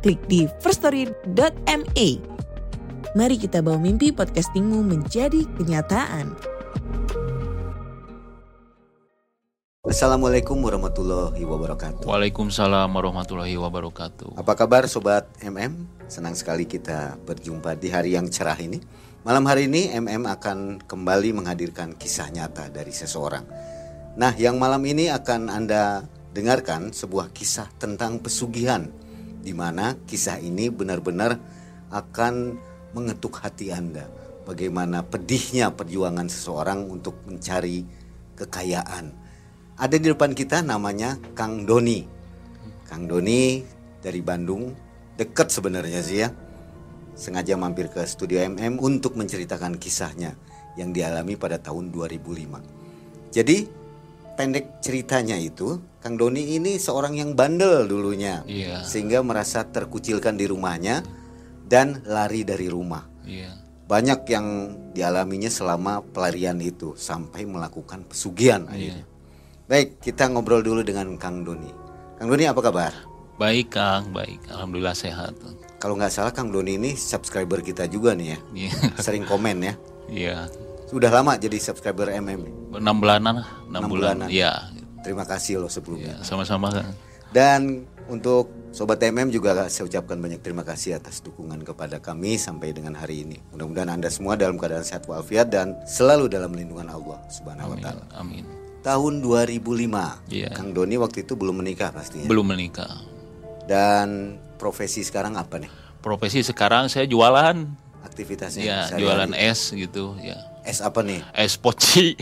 klik di firststory.me. Mari kita bawa mimpi podcastingmu menjadi kenyataan. Assalamualaikum warahmatullahi wabarakatuh. Waalaikumsalam warahmatullahi wabarakatuh. Apa kabar sobat MM? Senang sekali kita berjumpa di hari yang cerah ini. Malam hari ini MM akan kembali menghadirkan kisah nyata dari seseorang. Nah, yang malam ini akan Anda dengarkan sebuah kisah tentang pesugihan di mana kisah ini benar-benar akan mengetuk hati Anda. Bagaimana pedihnya perjuangan seseorang untuk mencari kekayaan. Ada di depan kita namanya Kang Doni. Kang Doni dari Bandung, dekat sebenarnya sih ya. Sengaja mampir ke studio MM untuk menceritakan kisahnya yang dialami pada tahun 2005. Jadi pendek ceritanya itu, Kang Doni ini seorang yang bandel dulunya, Iya. sehingga merasa terkucilkan di rumahnya dan lari dari rumah. Iya. Banyak yang dialaminya selama pelarian itu sampai melakukan pesugihan akhirnya. Baik, kita ngobrol dulu dengan Kang Doni. Kang Doni apa kabar? Baik Kang, baik. Alhamdulillah sehat. Kalau nggak salah Kang Doni ini subscriber kita juga nih ya, Iya. sering komen ya. Iya. Sudah lama jadi subscriber MM. Enam bulanan lah, enam Enam bulan. bulanan. Iya. Terima kasih loh sebelumnya. Iya, sama-sama. Dan untuk Sobat MM juga saya ucapkan banyak terima kasih atas dukungan kepada kami sampai dengan hari ini. Mudah-mudahan Anda semua dalam keadaan sehat walafiat dan selalu dalam lindungan Allah Subhanahu wa taala. Amin. Tahun 2005. Iya. Kang Doni waktu itu belum menikah pastinya. Belum menikah. Dan profesi sekarang apa nih? Profesi sekarang saya jualan. Aktivitasnya Ya, jualan es gitu, ya. Es apa nih? Es poci.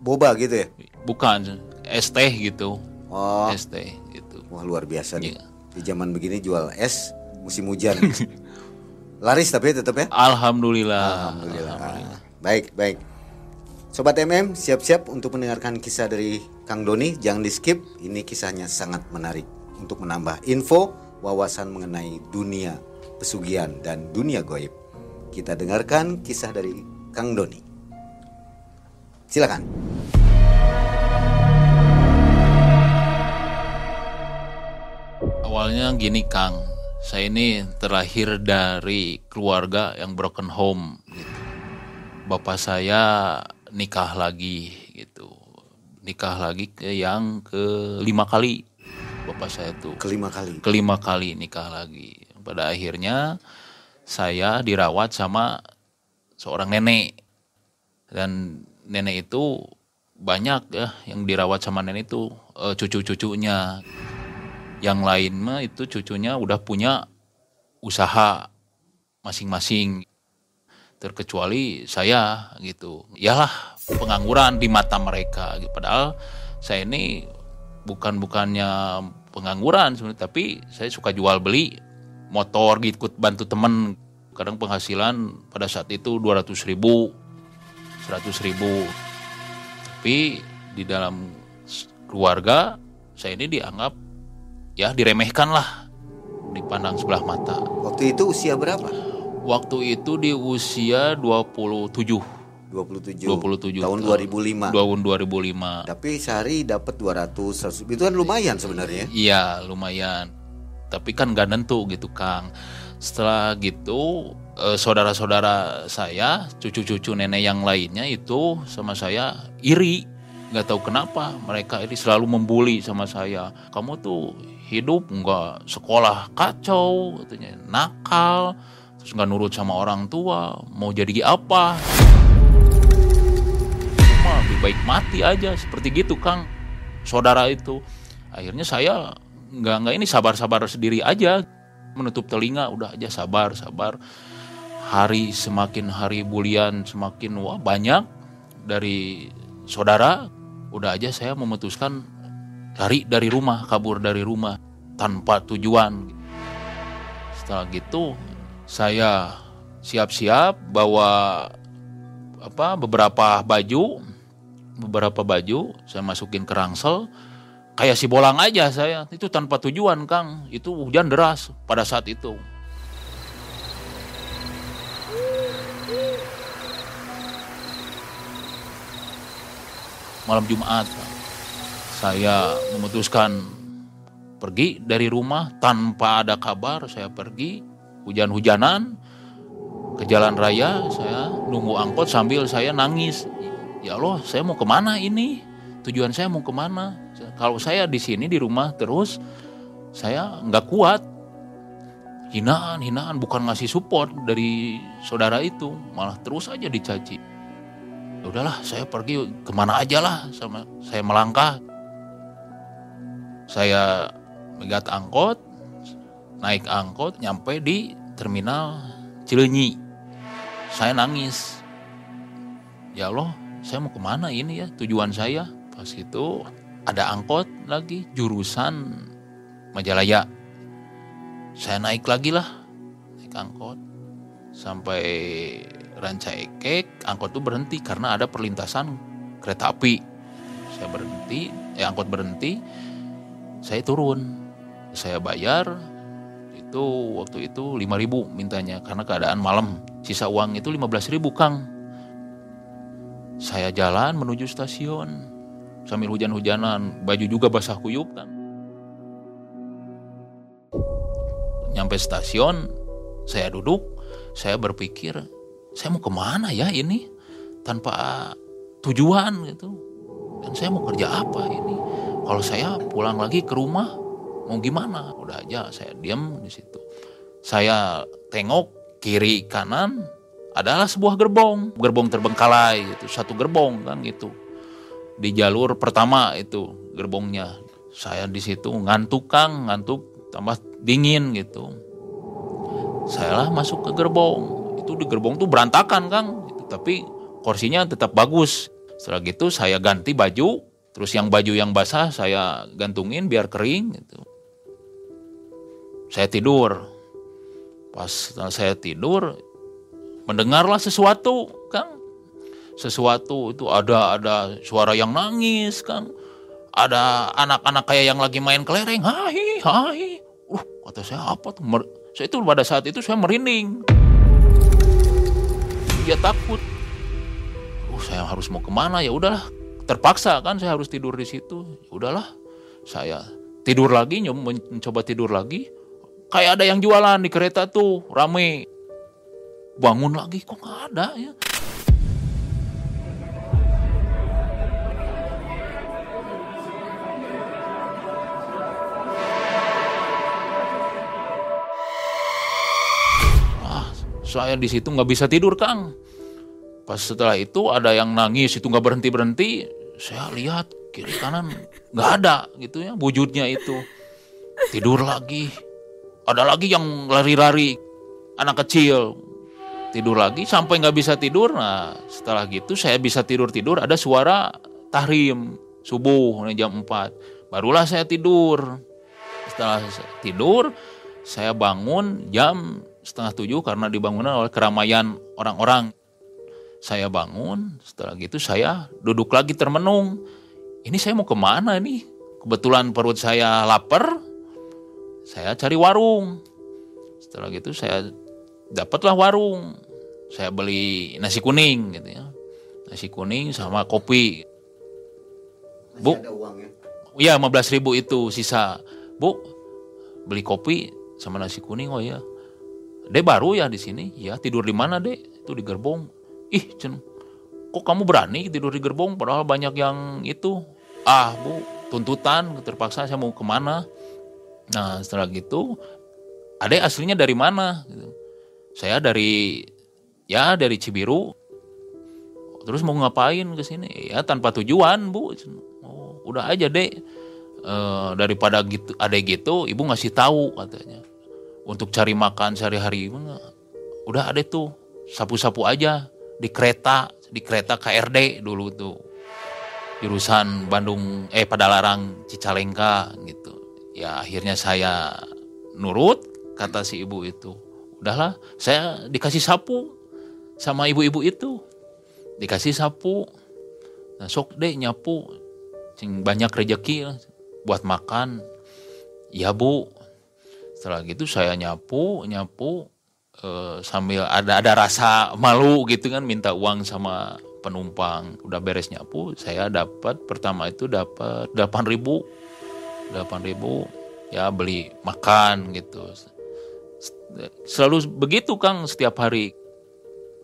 Boba gitu ya? Bukan, es teh gitu. Oh, Es teh gitu. wah luar biasa nih. Iya. Di zaman begini jual es musim hujan. Laris tapi tetap ya? Alhamdulillah. Alhamdulillah. Baik, baik. Sobat MM, siap-siap untuk mendengarkan kisah dari Kang Doni. Jangan di skip, ini kisahnya sangat menarik untuk menambah info, wawasan mengenai dunia pesugihan dan dunia goib. Kita dengarkan kisah dari Kang Doni. Silakan. Awalnya gini Kang, saya ini terlahir dari keluarga yang broken home gitu. Bapak saya nikah lagi gitu. Nikah lagi ke yang kelima kali. Bapak saya tuh Kelima kali. kelima kali nikah lagi. Pada akhirnya saya dirawat sama seorang nenek. Dan nenek itu banyak ya yang dirawat sama nenek itu eh, cucu-cucunya. Yang lain mah itu cucunya udah punya usaha masing-masing. Terkecuali saya gitu. Yalah pengangguran di mata mereka. Padahal saya ini bukan bukannya pengangguran sebenarnya tapi saya suka jual beli motor gitu bantu temen kadang penghasilan pada saat itu 200 ribu 100 ribu tapi di dalam keluarga saya ini dianggap ya diremehkan lah dipandang sebelah mata Waktu itu usia berapa? waktu itu di usia 27 27. 27 Tahun 2005. tahun 2005 Tapi sehari dapat 200, 100. Itu kan lumayan sebenarnya. Iya lumayan Tapi kan gak nentu gitu Kang Setelah gitu eh, Saudara-saudara saya Cucu-cucu nenek yang lainnya itu Sama saya iri. Gak tahu kenapa mereka ini selalu membuli sama saya. Kamu tuh hidup nggak sekolah kacau katanya Nakal Terus nggak nurut sama orang tua Mau jadi apa? Cuma lebih baik mati aja seperti gitu Kang saudara itu. Akhirnya saya nggak nggak ini sabar-sabar sendiri aja menutup telinga udah aja sabar sabar. Hari semakin hari bulian semakin wah banyak dari saudara udah aja saya memutuskan lari dari rumah kabur dari rumah tanpa tujuan. Setelah gitu saya siap-siap bawa apa beberapa baju beberapa baju saya masukin ke rangsel kayak si bolang aja saya. Itu tanpa tujuan Kang. Itu hujan deras pada saat itu. Malam Jumat saya memutuskan pergi dari rumah tanpa ada kabar. Saya pergi hujan-hujanan ke jalan raya. Saya nunggu angkot sambil saya nangis. Ya Allah saya mau ke mana ini tujuan saya mau ke mana? Kalau saya di sini di rumah terus saya nggak kuat. Hinaan hinaan bukan ngasih support dari saudara itu malah terus aja dicaci. Ya udahlah saya pergi ke mana aja lah sama saya melangkah. Saya megat angkot naik angkot nyampe di terminal Cilenyi. Saya nangis. Ya Allah saya mau ke mana ini ya tujuan saya pas itu ada angkot lagi jurusan Majalaya. Saya naik lagi lah naik angkot. Sampai Ranca Ekek angkot tuh berhenti karena ada perlintasan kereta api. Saya berhenti eh angkot berhenti saya turun. Saya bayar itu waktu itu 5000 mintanya karena keadaan malam. Sisa uang itu 15000 Kang. Saya jalan menuju stasiun sambil hujan-hujanan baju juga basah kuyup kan nyampe stasiun saya duduk saya berpikir saya mau ke mana ya ini? Tanpa tujuan gitu. Dan saya mau kerja apa ini? Kalau saya pulang lagi ke rumah mau gimana? Udah aja saya diam di situ. Saya tengok kiri kanan adalah sebuah gerbong gerbong terbengkalai itu satu gerbong kan gitu di jalur pertama itu gerbongnya. Saya di situ ngantuk kang ngantuk tambah dingin gitu. Saya lah masuk ke gerbong. Itu di gerbong tuh berantakan kang. Gitu. tapi kursinya tetap bagus. Setelah gitu saya ganti baju terus yang baju yang basah saya gantungin biar kering gitu. Saya tidur. Pas saya tidur mendengarlah sesuatu kang sesuatu itu ada ada suara yang nangis kang ada anak-anak kayak yang lagi main kelereng. Hai hai. Uh kata saya apa tuh? Mer saya itu pada saat itu saya merinding. Dia takut. Uh saya harus mau ke mana? Ya udahlah. Terpaksa kan saya harus tidur di situ. Ya udahlah. Saya tidur lagi mencoba tidur lagi. Kayak ada yang jualan di kereta tuh rame. Bangun lagi kok nggak ada ya saya di situ nggak bisa tidur kang. Pas setelah itu ada yang nangis itu nggak berhenti berhenti saya lihat kiri kanan nggak ada gitu ya wujudnya itu. Tidur lagi. Ada lagi yang lari-lari anak kecil. Tidur lagi sampai nggak bisa tidur. Nah setelah gitu saya bisa tidur tidur ada suara tahrim subuh jam 4 barulah saya tidur. Setelah tidur saya bangun jam setengah tujuh karena dibangunan oleh keramaian orang-orang. Saya bangun setelah gitu saya duduk lagi termenung. Ini saya mau ke mana nih kebetulan perut saya lapar saya cari warung. Setelah gitu saya dapatlah warung. Saya beli nasi kuning gitu ya. Nasi kuning sama kopi. Bu. iya 15 ribu itu sisa. Bu beli kopi sama nasi kuning oh ya dek baru ya di sini. Ya tidur di mana dek? Itu di gerbong. Ih cen kok kamu berani tidur di gerbong? Padahal banyak yang itu. Ah bu tuntutan terpaksa saya mau ke mana? Nah setelah gitu adek aslinya dari mana? Gitu. saya dari ya dari Cibiru. Terus mau ngapain ke sini? Ya tanpa tujuan bu. Oh, udah aja deh e, daripada gitu ada gitu ibu ngasih tahu katanya untuk cari makan sehari-hari udah ada tuh sapu-sapu aja di kereta di kereta KRD dulu tuh jurusan Bandung eh pada larang Cicalengka gitu ya akhirnya saya nurut kata si ibu itu. Udahlah, saya dikasih sapu sama ibu-ibu itu. Dikasih sapu. Nah, sok deh nyapu. Cing banyak rejeki buat makan. Ya bu. Setelah gitu saya nyapu, nyapu eh, sambil ada ada rasa malu gitu kan minta uang sama penumpang. Udah beres nyapu, saya dapat pertama itu dapat 8 ribu. 8 ribu ya beli makan gitu selalu begitu Kang setiap hari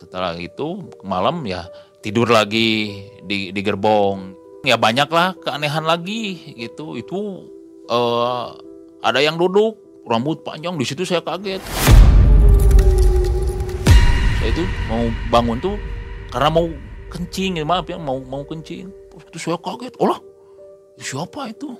setelah itu malam ya tidur lagi di di gerbong ya banyaklah keanehan lagi gitu itu uh, ada yang duduk rambut panjang di situ saya kaget. Saya itu mau bangun tuh karena mau kencing ya maaf ya mau mau kencing. Itu saya kaget olah siapa itu?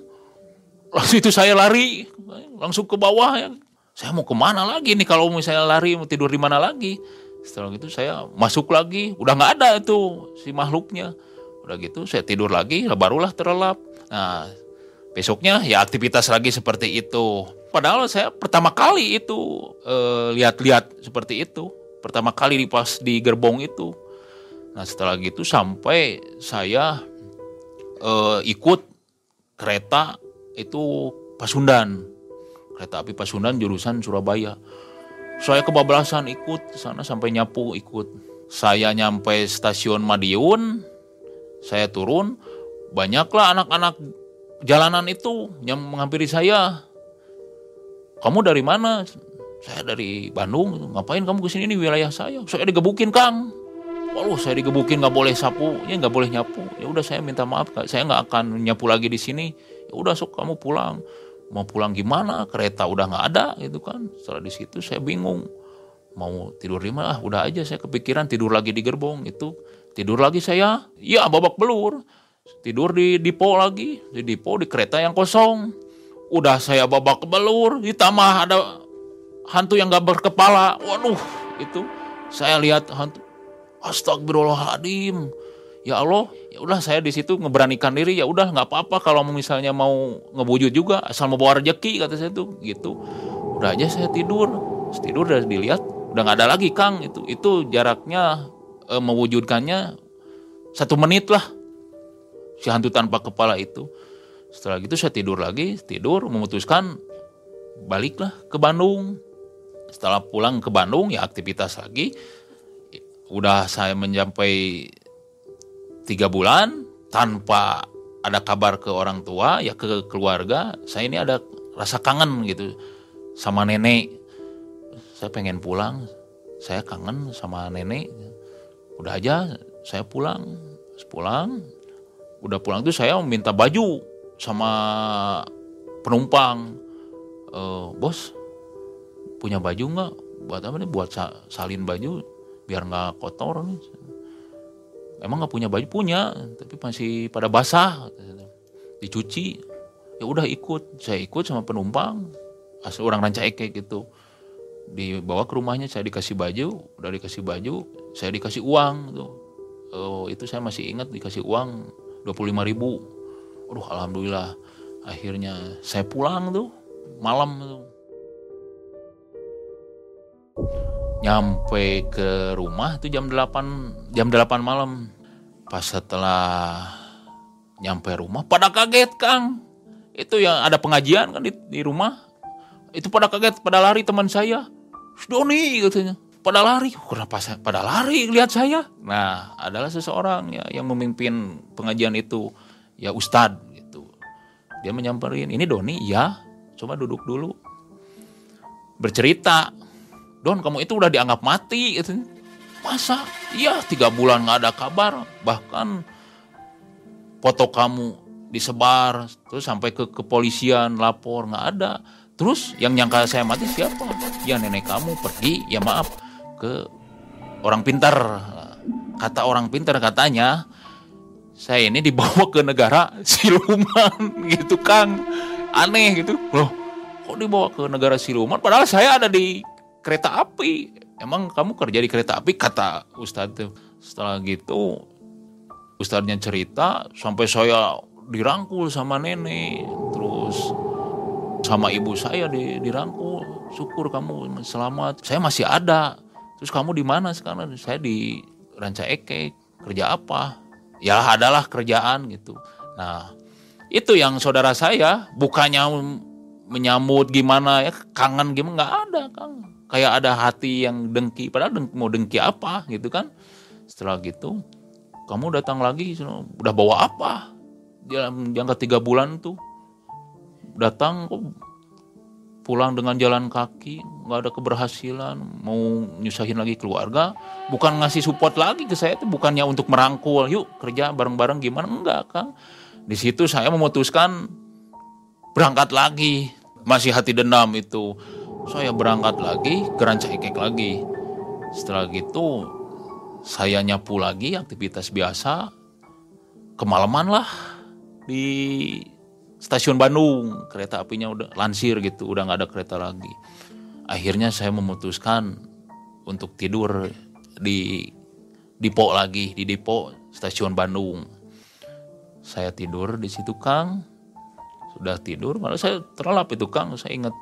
Langsung itu saya lari langsung ke bawah ya. Saya mau ke mana lagi nih kalau misalnya lari mau tidur di mana lagi? Setelah itu saya masuk lagi udah nggak ada itu si makhluknya. Udah gitu saya tidur lagi barulah terlelap. Nah besoknya ya aktivitas lagi seperti itu padahal saya pertama kali itu eh, lihat-lihat seperti itu pertama kali di pas di gerbong itu nah setelah gitu sampai saya eh, ikut kereta itu Pasundan kereta api Pasundan jurusan Surabaya. Saya kebablasan ikut sana sampai nyapu ikut. Saya nyampe stasiun Madiun, saya turun, banyaklah anak-anak jalanan itu yang menghampiri saya. Kamu dari mana? Saya dari Bandung. Ngapain kamu ke sini ini wilayah saya? Saya digebukin Kang. Waduh, saya digebukin nggak boleh sapu, ya nggak boleh nyapu. Ya udah saya minta maaf, saya nggak akan nyapu lagi di sini. Ya udah sok kamu pulang. Mau pulang gimana? Kereta udah nggak ada gitu kan. Setelah di situ saya bingung. Mau tidur di mana? Ah, udah aja saya kepikiran tidur lagi di gerbong. Itu tidur lagi saya? Ya babak belur. Tidur di dipo lagi. Di dipo di kereta yang kosong udah saya babak belur ditambah ada hantu yang gak berkepala. Waduh itu saya lihat hantu. Astagfirullahaladzim. Ya Allah ya udah saya di situ ngeberanikan diri. Ya udah nggak apa-apa kalau misalnya mau ngebujut juga asal mau bawa rezeki kata saya tuh gitu. Udah aja saya tidur. Tidur udah dilihat udah nggak ada lagi Kang. Itu itu jaraknya e, mewujudkannya satu menit lah. Si hantu tanpa kepala itu setelah gitu saya tidur lagi tidur memutuskan baliklah ke Bandung. Setelah pulang ke Bandung ya aktivitas lagi. Udah saya mencapai tiga bulan tanpa ada kabar ke orang tua ya ke keluarga saya ini ada rasa kangen gitu sama nenek. Saya pengen pulang saya kangen sama nenek. Udah aja saya pulang. Pulang udah pulang tuh saya minta baju sama penumpang. E, bos punya baju nggak? Buat apa nih? Buat salin baju biar nggak kotor nih. Emang nggak punya baju? Punya tapi masih pada basah dicuci. Ya udah ikut. Saya ikut sama penumpang. Asal orang rancaike gitu. Dibawa ke rumahnya saya dikasih baju. Udah dikasih baju saya dikasih uang tuh. Oh, itu saya masih ingat dikasih uang 25 ribu aduh alhamdulillah. Akhirnya saya pulang tuh malam tuh. Nyampe ke rumah itu jam 8 jam 8 malam. Pas setelah nyampe rumah pada kaget Kang. Itu yang ada pengajian kan di, di rumah. Itu pada kaget pada lari teman saya. Doni katanya. Pada lari. Kenapa saya pada lari? Lihat saya. Nah adalah seseorang ya yang memimpin pengajian itu ya Ustadz gitu dia menyamperin ini Doni ya coba duduk dulu bercerita Don kamu itu udah dianggap mati gitu. Masa? Iya tiga bulan nggak ada kabar. Bahkan foto kamu disebar terus sampai ke kepolisian lapor nggak ada. Terus yang nyangka saya mati siapa? Ya nenek kamu pergi ya maaf ke orang pintar. Kata orang pintar katanya saya ini dibawa ke negara siluman gitu Kang. Aneh gitu. Loh, kok dibawa ke negara siluman? Padahal saya ada di kereta api. Emang kamu kerja di kereta api? Kata Ustadz setelah gitu Ustadznya cerita sampai saya dirangkul sama nenek. Terus sama ibu saya dirangkul. Syukur kamu selamat. Saya masih ada. Terus kamu di mana sekarang? Saya di Ranca Eke kerja apa ya adalah kerjaan gitu. Nah itu yang saudara saya bukannya menyambut gimana ya kangen gimana nggak ada kang. Kayak ada hati yang dengki padahal dengki, mau dengki apa gitu kan. Setelah gitu kamu datang lagi udah bawa apa? Yang jangka tiga bulan tuh datang kok pulang dengan jalan kaki nggak ada keberhasilan mau nyusahin lagi keluarga bukan ngasih support lagi ke saya itu bukannya untuk merangkul yuk kerja bareng-bareng gimana? Enggak kang. Di situ saya memutuskan berangkat lagi. Masih hati dendam itu. Saya berangkat lagi geranca ekek lagi. Setelah gitu saya nyapu lagi aktivitas biasa. Kemalaman lah di stasiun Bandung kereta apinya udah lansir gitu udah nggak ada kereta lagi. Akhirnya saya memutuskan untuk tidur di depo lagi di depo stasiun Bandung. Saya tidur di situ Kang. Sudah tidur malah saya terlelap itu Kang. Saya ingat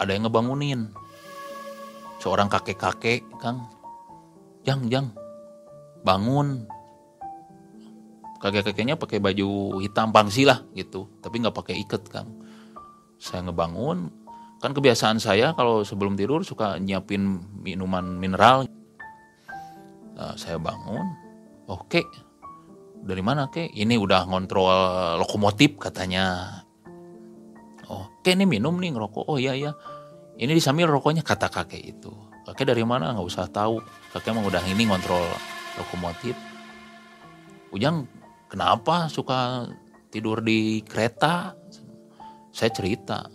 ada yang ngebangunin. Seorang kakek-kakek Kang. Jang jang. Bangun kakek-kakeknya pakai baju hitam pangsi lah gitu. Tapi nggak pakai ikat kang. Saya ngebangun. Kan kebiasaan saya kalau sebelum tidur suka nyiapin minuman mineral. Nah, saya bangun. Oke. Dari mana ke ini udah ngontrol lokomotif katanya. Oke ini minum nih ngerokok. Oh iya iya. Ini disambil rokoknya kata kakek itu. Kakek dari mana? Nggak usah tahu. Kakek emang udah ini ngontrol lokomotif. Ujang kenapa suka tidur di kereta? Saya cerita,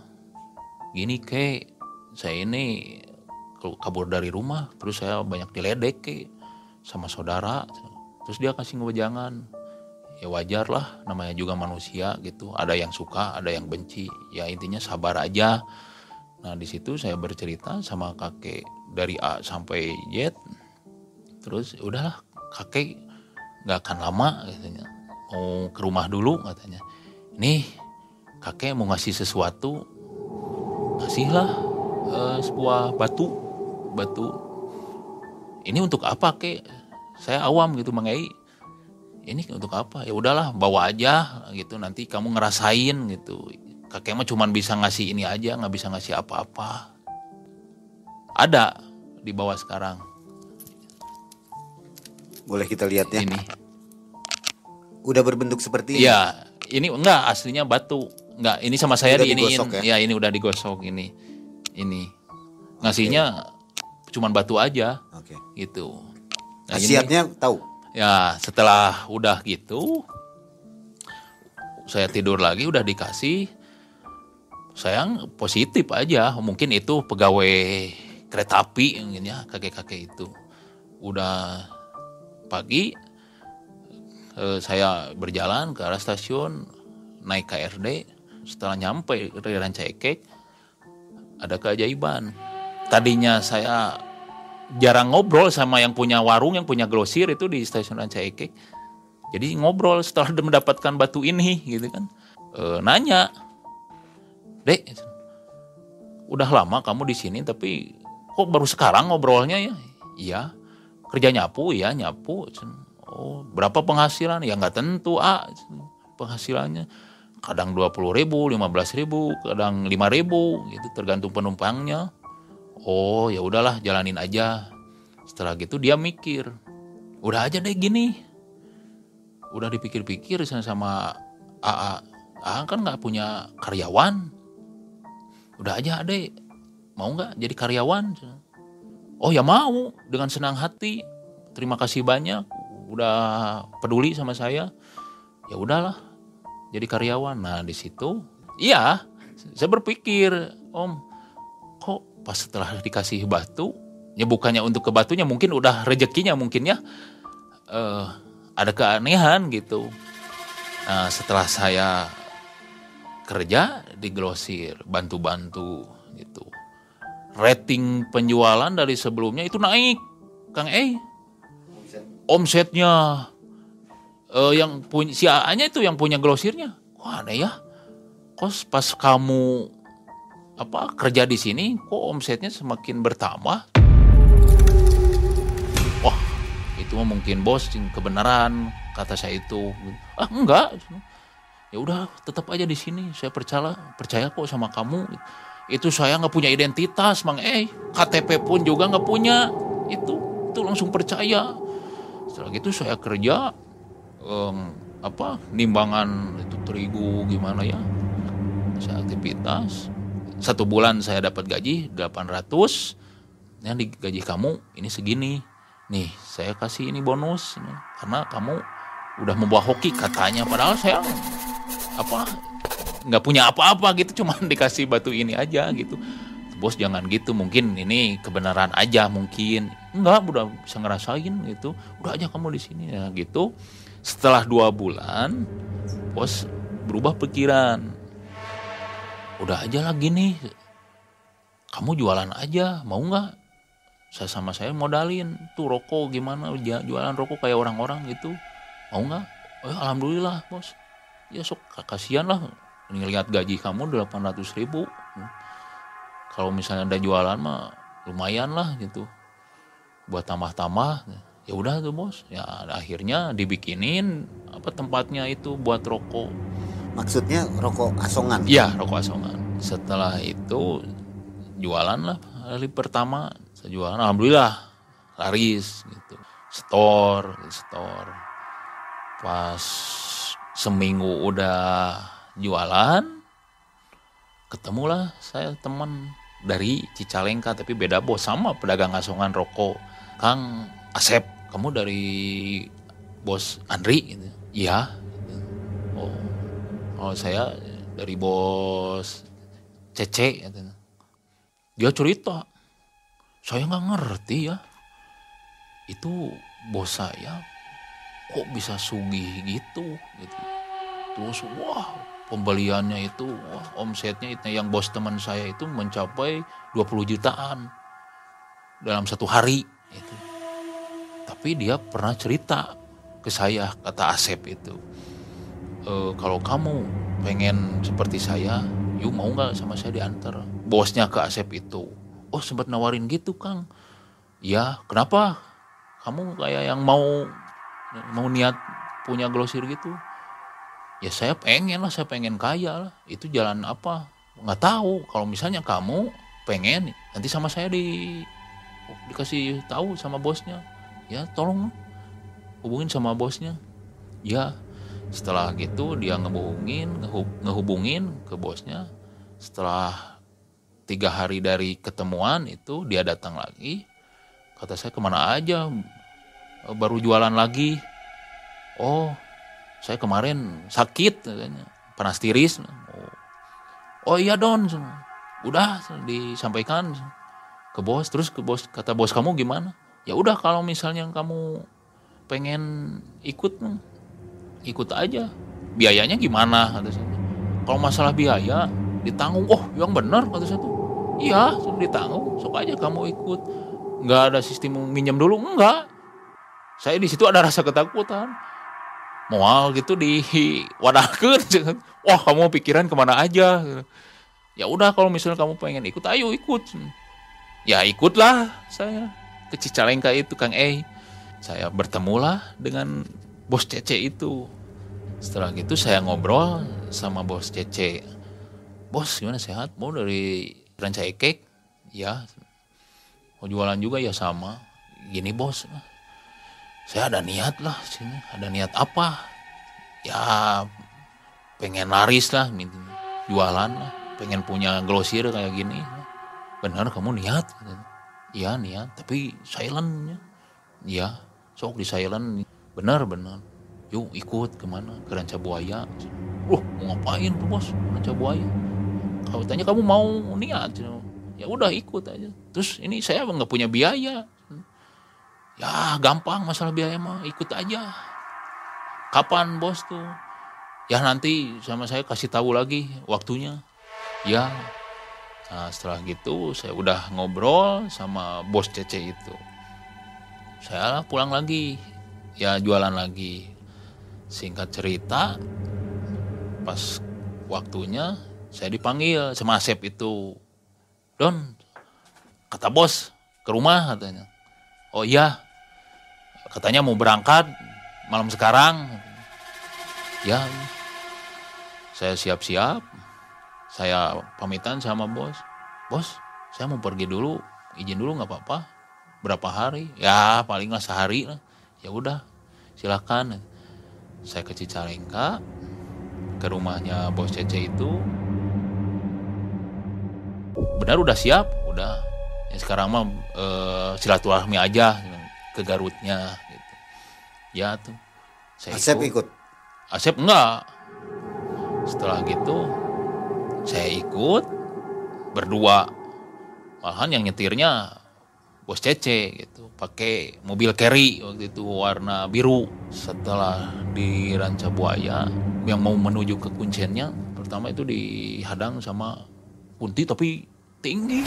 gini ke, saya ini kabur dari rumah, terus saya banyak diledek ke sama saudara, terus dia kasih ngewejangan. Ya wajar lah, namanya juga manusia gitu. Ada yang suka, ada yang benci. Ya intinya sabar aja. Nah di situ saya bercerita sama kakek dari A sampai Z. Terus udahlah kakek nggak akan lama katanya mau ke rumah dulu katanya. Nih kakek mau ngasih sesuatu, kasihlah uh, sebuah batu, batu. Ini untuk apa kek? Saya awam gitu mengai. Ini untuk apa? Ya udahlah bawa aja gitu. Nanti kamu ngerasain gitu. Kakek mah cuma bisa ngasih ini aja, nggak bisa ngasih apa-apa. Ada di bawah sekarang. Boleh kita lihat ya. Ini udah berbentuk seperti ini. Iya, ini enggak aslinya batu. Enggak, ini sama saya Udah di ini. ya? Ya, ini udah digosok ini. Ini. Ngasihnya cuman batu aja Oke. gitu. Nah, ini- Khasiatnya tahu. Ya setelah udah gitu saya tidur lagi udah dikasih sayang positif aja mungkin itu pegawai kereta api mungkin ya kakek-kakek itu udah pagi eh, saya berjalan ke arah stasiun naik KRD setelah nyampe di Ranca Ekek ada keajaiban tadinya saya jarang ngobrol sama yang punya warung, yang punya grosir itu di stasiun Ranca Ekek. Jadi ngobrol setelah mendapatkan batu ini gitu kan. E, nanya, Dek, udah lama kamu di sini tapi kok baru sekarang ngobrolnya ya? Iya, kerja nyapu ya nyapu. Oh, berapa penghasilan? Ya nggak tentu, ah penghasilannya kadang 20 ribu, 15 ribu, kadang 5 ribu gitu tergantung penumpangnya. Oh ya udahlah jalanin aja. Setelah gitu dia mikir udah aja deh gini. Udah dipikir-pikir sama- sama AA AA kan nggak punya karyawan. Udah aja deh mau nggak jadi karyawan? Oh ya mau dengan senang hati. Terima kasih banyak udah peduli sama saya ya udahlah jadi karyawan. Nah di situ iya saya berpikir om kok pas setelah dikasih batu ya bukannya untuk ke batunya mungkin udah rezekinya mungkin ya eh, ada keanehan gitu. Nah setelah saya kerja di grosir bantu-bantu gitu. Rating penjualan dari sebelumnya itu naik kang eh omsetnya eh, yang punya si AA-nya itu yang punya grosirnya. Wah aneh ya? Kos pas kamu apa kerja di sini kok omsetnya semakin bertambah? Wah itu mungkin bos kebenaran kata saya itu. Ah enggak. Ya udah tetap aja di sini. Saya percaya percaya kok sama kamu. Itu saya nggak punya identitas mang. Eh KTP pun juga nggak punya. Itu itu langsung percaya setelah itu saya kerja um, apa nimbangan itu terigu gimana ya. Saya aktivitas. Satu bulan saya dapat gaji 800 yang di gaji kamu ini segini. Nih saya kasih ini bonus. Karena kamu udah membawa hoki katanya. Padahal saya apa nggak punya apa-apa gitu. Cuman dikasih batu ini aja gitu bos jangan gitu. Mungkin ini kebenaran aja mungkin. Enggak udah bisa ngerasain gitu. Udah aja kamu di sini ya gitu. Setelah dua bulan bos berubah pikiran. Udah aja lagi nih kamu jualan aja mau nggak saya sama saya modalin. Tuh rokok gimana? Jualan rokok kayak orang-orang gitu. Mau nggak oh, alhamdulillah bos. Ya sok kasihan lah. Ngelihat gaji kamu 800 ribu kalau misalnya ada jualan mah lumayan lah gitu. Buat tambah-tambah ya udah tuh bos. Ya akhirnya dibikinin apa tempatnya itu buat rokok. Maksudnya rokok asongan? Iya rokok asongan. Setelah itu jualan lah hari pertama saya jualan alhamdulillah laris gitu. Store store pas seminggu udah jualan ketemulah saya teman dari Cicalengka tapi beda bos sama pedagang asongan rokok. Kang Asep kamu dari bos Andri? Gitu iya. Oh oh saya dari bos Cece. Gitu. dia cerita. Saya nggak ngerti ya. Itu bos saya kok bisa sugih gitu? Gitu. Terus wah pembeliannya itu wah omsetnya itu yang bos teman saya itu mencapai 20 jutaan dalam satu hari itu tapi dia pernah cerita ke saya kata Asep itu e, kalau kamu pengen seperti saya yuk mau nggak sama saya diantar? Bosnya ke Asep itu oh sempat nawarin gitu Kang. Ya kenapa? Kamu kayak yang mau mau niat punya glosir gitu ya saya pengen lah saya pengen kaya lah. Itu jalan apa? Nggak tahu. Kalau misalnya kamu pengen nanti sama saya di dikasih tahu sama bosnya. Ya tolong hubungin sama bosnya. Ya setelah gitu dia ngehubungin ngehubungin ke bosnya. Setelah tiga hari dari ketemuan itu dia datang lagi. Kata saya ke mana aja? Baru jualan lagi. Oh saya kemarin sakit katanya. Panas tiris. Oh, oh iya don. Udah disampaikan ke bos. Terus ke bos kata bos kamu gimana? Ya udah kalau misalnya kamu pengen ikut ikut aja. Biayanya gimana? Kata saya. Kalau masalah biaya ditanggung. Oh yang benar kata saya. Iya ditanggung. Sok aja kamu ikut. Nggak ada sistem minjem dulu? Enggak saya di situ ada rasa ketakutan mual gitu di wadahkan wah kamu pikiran ke mana aja? Ya udah kalau misalnya kamu pengen ikut ayo ikut. Ya ikutlah saya ke Cicalengka itu Kang E saya bertemulah dengan bos Cece itu. Setelah gitu saya ngobrol sama bos Cece. Bos gimana? Sehat? Mau dari Rancai Cake ya. Mau jualan juga? Ya sama. Gini bos saya ada niat lah sini. Ada niat apa? Ya pengen laris lah jualan lah. Pengen punya glosir kayak gini. Benar kamu niat. Iya niat. Tapi silentnya. Ya sok di silent. Benar benar. Yuk ikut ke mana? Ke ranca buaya. Uh mau ngapain tuh bos? Ranca buaya. Kalau tanya kamu mau niat? Ya udah ikut aja. Terus ini saya nggak punya biaya Ya gampang masalah biaya mah ikut aja. Kapan bos tuh? Ya nanti sama saya kasih tahu lagi waktunya. Ya. Nah setelah gitu saya udah ngobrol sama bos Cece itu. Saya pulang lagi. Ya jualan lagi. Singkat cerita pas waktunya saya dipanggil sama Asep itu Don, kata bos ke rumah katanya. Oh iya, katanya mau berangkat malam sekarang. Ya, saya siap-siap. Saya pamitan sama bos. Bos, saya mau pergi dulu. Izin dulu nggak apa-apa. Berapa hari? Ya paling lah sehari. Ya udah, silakan. Saya ke Cicalengka, ke rumahnya bos Cece itu. Benar udah siap, udah. Ya sekarang mah eh, silaturahmi aja ke Garutnya gitu. Ya tuh. Saya Asep ikut. Asep enggak. Setelah gitu saya ikut berdua. Malahan yang nyetirnya bos Cece gitu, pakai mobil carry waktu itu warna biru. Setelah di Ranca Buaya yang mau menuju ke kuncennya, pertama itu dihadang sama Kunti tapi tinggi.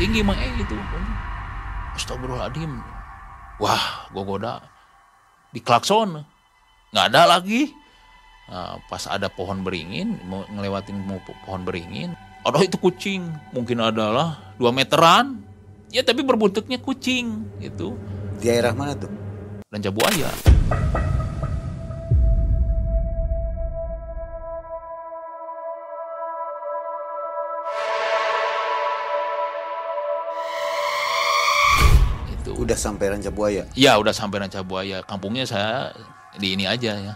Tinggi mah eh gitu. Astagfirullahaladzim. Wah, gogoda. Di klakson. Nggak ada lagi. Nah, pas ada pohon beringin mau ngelewatin mau pohon beringin. Ada itu kucing. Mungkin adalah dua meteran. Ya tapi berbentuknya kucing itu Di daerah mana tuh? dan buaya Udah sampai Ranca Buaya. Ya udah sampai Ranca Buaya. Kampungnya saya di ini aja ya.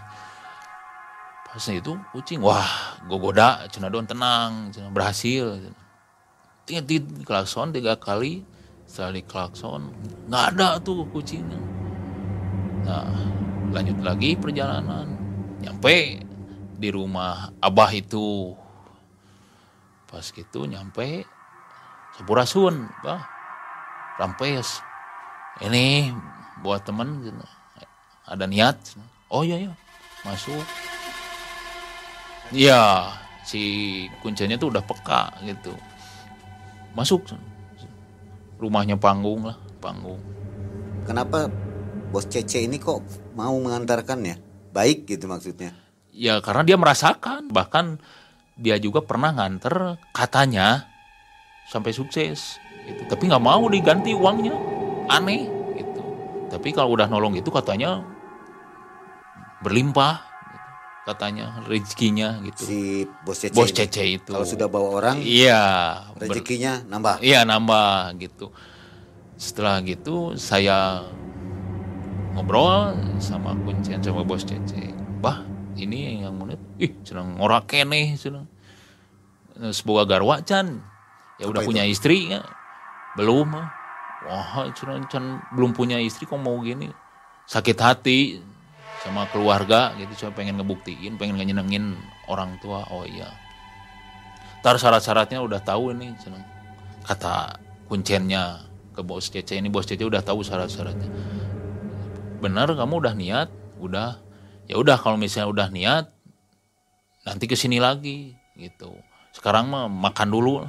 Pas itu kucing, wah gue goda, cina don tenang, cina berhasil. Di klakson tiga kali, di klakson nggak ada tuh kucingnya. Nah lanjut lagi perjalanan, nyampe di rumah abah itu. Pas gitu nyampe Sampurasun, bah, rampes ini buat temen gitu. ada niat oh iya ya masuk iya si kuncinya tuh udah peka gitu masuk rumahnya panggung lah panggung Kenapa bos Cece ini kok mau mengantarkan ya? Baik gitu maksudnya. ya karena dia merasakan bahkan dia juga pernah nganter katanya sampai sukses gitu. tapi nggak mau diganti uangnya aneh gitu tapi kalau udah nolong itu katanya berlimpah gitu. katanya rezekinya gitu Si bos Cece. bos ini. Cece itu Kalau sudah bawa orang, iya ber- rezekinya nambah. Iya nambah gitu. Setelah gitu saya ngobrol sama kuncian sama bos Cece. Bah ini yang menit, ih senang ngorak kene senang. Sebuah garwa can, ya udah Apa punya istri ya? Belum. Ah. Wah can belum punya istri kok mau gini. Sakit hati sama keluarga gitu saya pengen ngebuktiin pengen nyenengin orang tua. Oh iya. Ntar syarat-syaratnya udah tahu ini kata kunciannya ke bos Cece ini bos Cece udah tahu syarat-syaratnya. Benar kamu udah niat? Udah. Ya udah kalau misalnya udah niat nanti ke sini lagi gitu. Sekarang mah makan dulu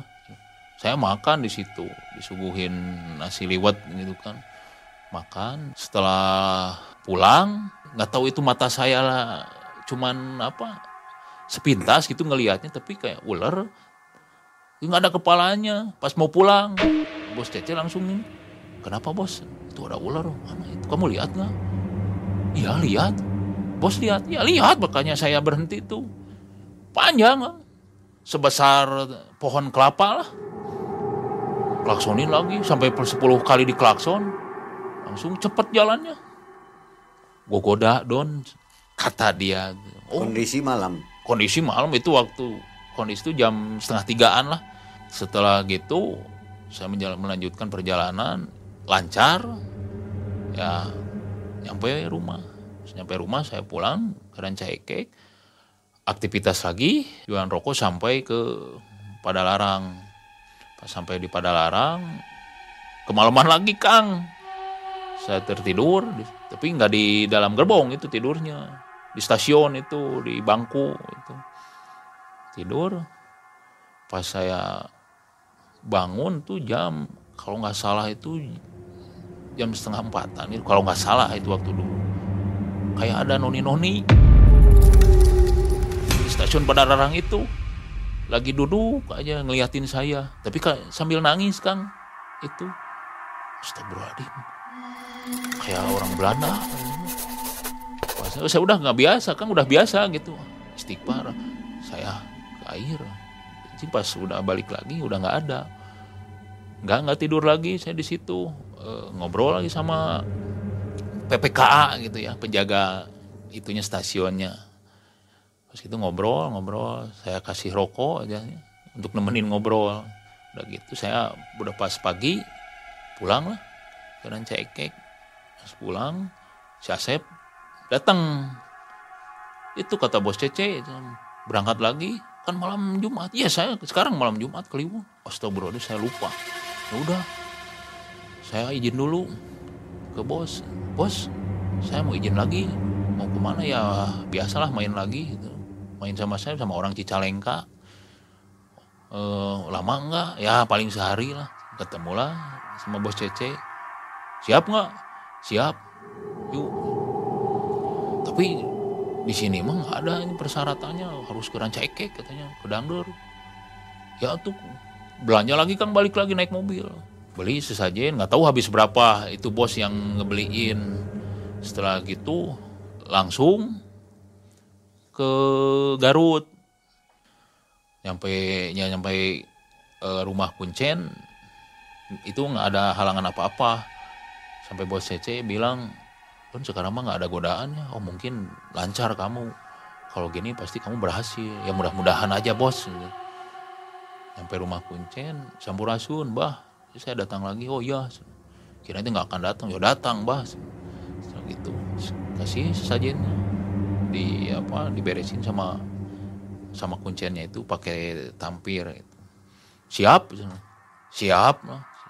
saya makan di situ disuguhin nasi liwet gitu kan. Makan setelah pulang nggak tahu itu mata saya lah cuman apa sepintas gitu ngelihatnya tapi kayak ular nggak ada kepalanya pas mau pulang. Bos Cece langsung kenapa bos? Itu ada ular mana itu? Kamu lihat nggak? Iya lihat. Bos lihat ya lihat. Makanya saya berhenti tuh. Panjang ah. sebesar pohon kelapa lah klaksonin lagi sampai per 10 kali diklakson. Langsung cepet jalannya. Gue goda don kata dia. Oh. Kondisi malam. kondisi malam itu waktu kondisi itu jam setengah tigaan lah. Setelah gitu saya melanjutkan perjalanan lancar. Ya nyampe rumah. Nyampe rumah saya pulang ke Rancaikek aktivitas lagi jualan rokok sampai ke Padalarang pas sampai di Padalarang kemalaman lagi Kang. Saya tertidur tapi nggak di dalam gerbong itu tidurnya. Di stasiun itu di bangku itu. Tidur. Pas saya bangun tuh jam kalau nggak salah itu jam setengah empatan kalau nggak salah itu waktu dulu. Kayak ada noni noni di stasiun Padalarang itu lagi duduk aja ngeliatin saya. Tapi sambil nangis kang. Itu. Astagfirullahaladzim. Kayak orang Belanda. Saya udah nggak biasa kan udah biasa gitu. Istighfar. Saya ke air. Jadi pas udah balik lagi udah nggak ada. Nggak nggak tidur lagi saya di situ. E, ngobrol lagi sama PPKA gitu ya penjaga itunya stasiunnya pas itu ngobrol ngobrol saya kasih rokok aja untuk nemenin ngobrol. Udah gitu saya udah pas pagi pulang lah. Karena cekek pas pulang si Asep datang. Itu kata bos Cece berangkat lagi kan malam Jumat. Iya saya sekarang malam Jumat keliru. Astagfirullah saya lupa. Ya udah saya izin dulu ke bos. Bos saya mau izin lagi mau ke mana? Ya biasalah main lagi gitu main sama saya sama orang Cicalengka. E, lama enggak ya paling sehari lah ketemu lah sama bos Cece. Siap nggak? Siap. Yuk. Tapi di sini emang ada ini persyaratannya harus ke Rancakek katanya ke Dangdur ya tuh belanja lagi kan balik lagi naik mobil. Beli sesajen nggak tahu habis berapa itu bos yang ngebeliin. Setelah gitu langsung ke Garut. Nyampe ya nyampe uh, rumah kuncen itu nggak ada halangan apa-apa. Sampai bos CC bilang kan sekarang mah nggak ada godaannya. Oh mungkin lancar kamu. Kalau gini pasti kamu berhasil. Ya mudah-mudahan aja bos. Sampai rumah kuncen sampurasun bah saya datang lagi. Oh iya. Kira itu nggak akan datang. Ya datang bah. Gitu. Kasih sesajennya di apa diberesin sama sama kuncinya itu pakai tampir gitu. siap siap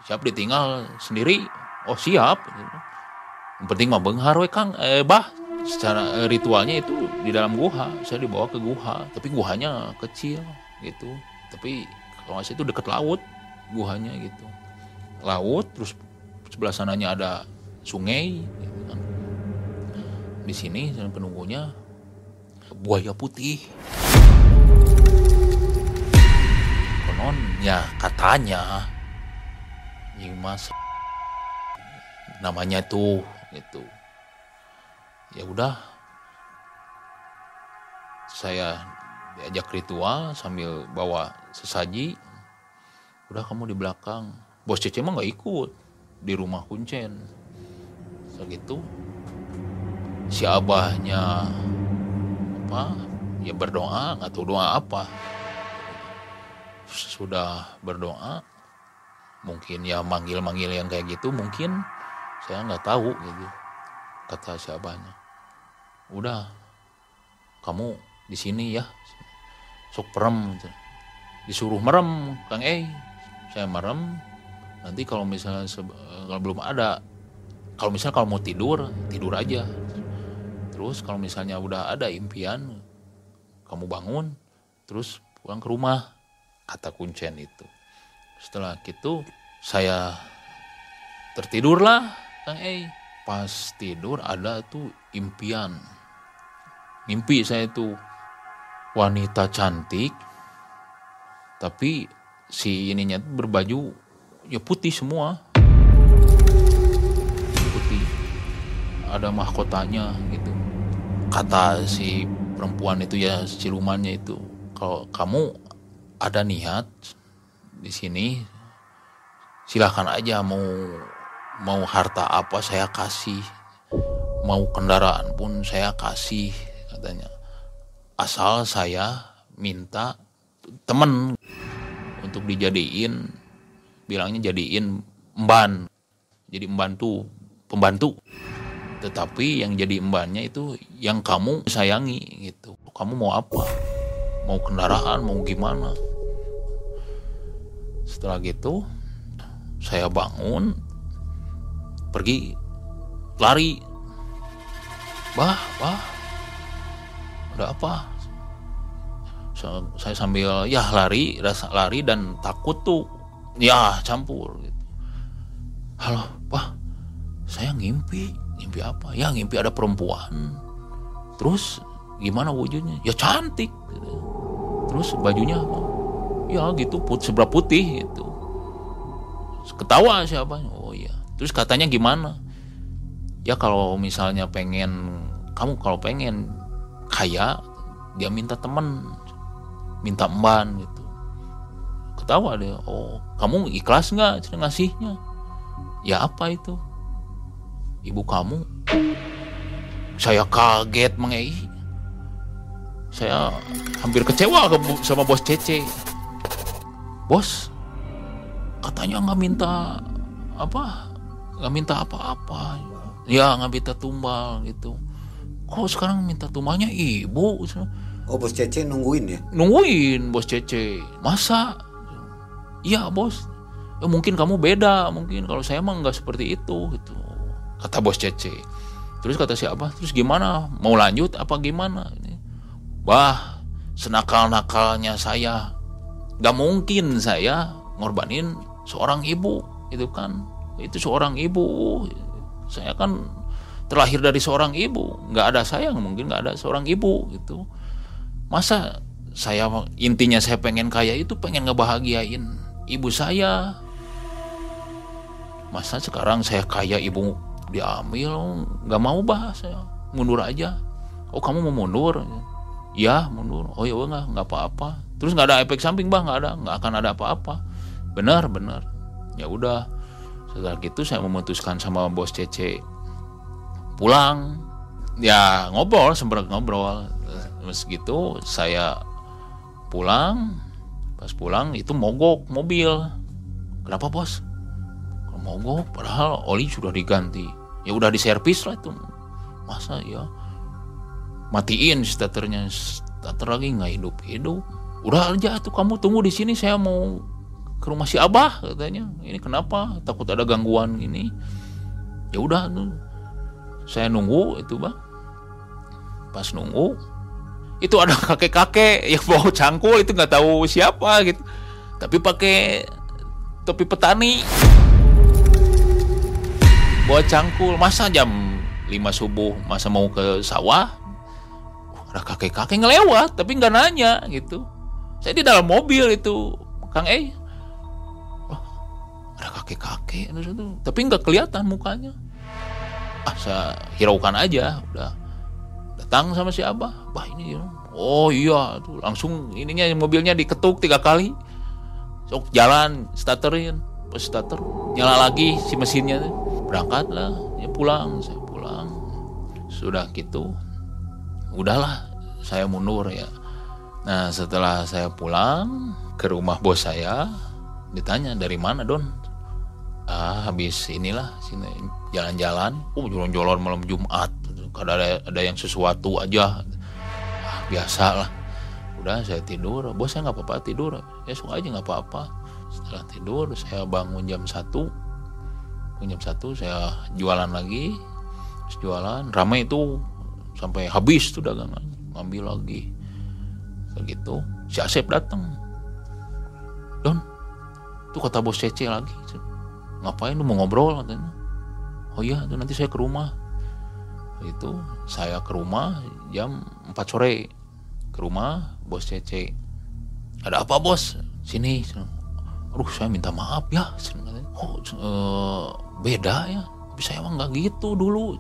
siap ditinggal sendiri. Oh siap. Yang penting mah benghar we Kang. Eh bah secara eh, ritualnya itu di dalam guha. Saya dibawa ke guha tapi guhanya kecil gitu. Tapi kalau nggak itu deket laut guhanya gitu. Laut terus sebelah sananya ada sungai gitu kan. di sini penunggunya buaya putih. Konon ya katanya mas. Namanya tuh gitu ya udah. Saya diajak ritual sambil bawa sesaji. Udah kamu di belakang. Bos Cece mah nggak ikut. Di rumah kuncen. Segitu. Si abahnya apa? Ya berdoa nggak tahu doa apa. Sudah berdoa mungkin ya manggil-manggil yang kayak gitu mungkin saya nggak tahu gitu kata siapanya udah kamu di sini ya sok perem gitu. disuruh merem kang eh saya merem nanti kalau misalnya kalau belum ada kalau misalnya kalau mau tidur tidur aja terus kalau misalnya udah ada impian kamu bangun terus pulang ke rumah kata kuncen itu. Setelah itu saya tertidurlah. Kang Eh pas tidur ada tuh impian. Mimpi saya itu wanita cantik tapi si ininya berbaju ya putih semua. Putih. Ada mahkotanya gitu kata si perempuan itu ya silumannya itu kalau kamu ada niat di sini silahkan aja mau mau harta apa saya kasih mau kendaraan pun saya kasih katanya. Asal saya minta temen untuk dijadiin bilangnya jadiin emban jadi membantu pembantu tetapi yang jadi embannya itu yang kamu sayangi gitu. Kamu mau apa? Mau kendaraan mau gimana? Setelah gitu saya bangun pergi lari. Bah bah. Ada apa? Saya sambil ya lari rasa lari dan takut tuh. Ya campur gitu. Halo bah saya ngimpi ngimpi apa? Ya ngimpi ada perempuan. Terus gimana wujudnya? Ya cantik. Terus bajunya ya gitu put seberapa putih gitu. Ketawa siapa? Oh iya. Terus katanya gimana? Ya kalau misalnya pengen kamu kalau pengen kaya dia minta temen. Minta emban gitu. Ketawa dia. Oh kamu ikhlas nggak ngasihnya? Ya apa itu ibu kamu? Saya kaget mengei saya hampir kecewa sama bos Cece. Bos katanya nggak minta apa? Nggak minta apa-apa. Ya nggak minta tumbal gitu. Kok sekarang minta tumbalnya ibu? Oh bos Cece nungguin ya? Nungguin bos Cece. Masa? Iya bos. Ya mungkin kamu beda. Mungkin kalau saya mah nggak seperti itu gitu kata bos Cece terus kata siapa terus gimana mau lanjut apa gimana Wah, senakal-nakalnya saya. Gak mungkin saya ngorbanin seorang ibu, itu kan. Itu seorang ibu. Saya kan terlahir dari seorang ibu. Gak ada saya, mungkin gak ada seorang ibu gitu. Masa saya intinya saya pengen kaya itu pengen ngebahagiain ibu saya. Masa sekarang saya kaya ibu diambil, gak mau bah saya mundur aja. Oh kamu mau mundur? ya mundur. Oh ya nggak nggak apa-apa. Terus nggak ada efek samping bang nggak ada. Nggak akan ada apa-apa. Benar benar. Ya udah. Setelah itu saya memutuskan sama bos Cece pulang. Ya ngobrol sempat ngobrol. Terus gitu saya pulang. Pas pulang itu mogok mobil. Kenapa bos mogok padahal oli sudah diganti. Ya udah diservis lah itu. Masa ya? Matiin starternya starter lagi nggak hidup hidup udah aja tuh kamu tunggu di sini saya mau ke rumah si abah katanya. Ini kenapa? Takut ada gangguan ini. Ya udah saya nunggu itu bang. Pas nunggu itu ada kakek-kakek yang bawa cangkul itu nggak tahu siapa gitu. Tapi pakai topi petani bawa cangkul. Masa jam 5 subuh masa mau ke sawah? Ada kakek-kakek ngelewat tapi nggak nanya gitu. Saya di dalam mobil itu kang eh. Oh, ada kakek-kakek tapi nggak kelihatan mukanya. Ah saya hiraukan aja udah. Datang sama si abah. Bah ini oh iya tuh langsung ininya mobilnya diketuk tiga kali. Sok jalan starterin. Pas starter nyala lagi si mesinnya berangkat lah ya pulang saya pulang. Sudah gitu udahlah saya mundur ya. Nah setelah saya pulang ke rumah bos saya ditanya dari mana don? Ah habis inilah sini jalan-jalan. Oh jalan-jalan malam Jumat kada ada ada yang sesuatu aja. Ah, biasa lah udah saya tidur. Bos saya nggak apa-apa tidur. Esok aja nggak apa-apa. Setelah tidur saya bangun jam satu jam satu saya jualan lagi. Jualan ramai itu. Sampai habis tuh dagangan. Ngambil lagi. Begitu si Asep datang Don tuh kata bos Cece lagi. Ngapain lu mau ngobrol? Katanya. Oh iya tuh nanti saya ke rumah. Itu saya ke rumah jam 4 sore. Ke rumah bos Cece. Ada apa bos? Sini. Aduh saya minta maaf ya. Oh uh, beda ya. Tapi saya emang nggak gitu dulu.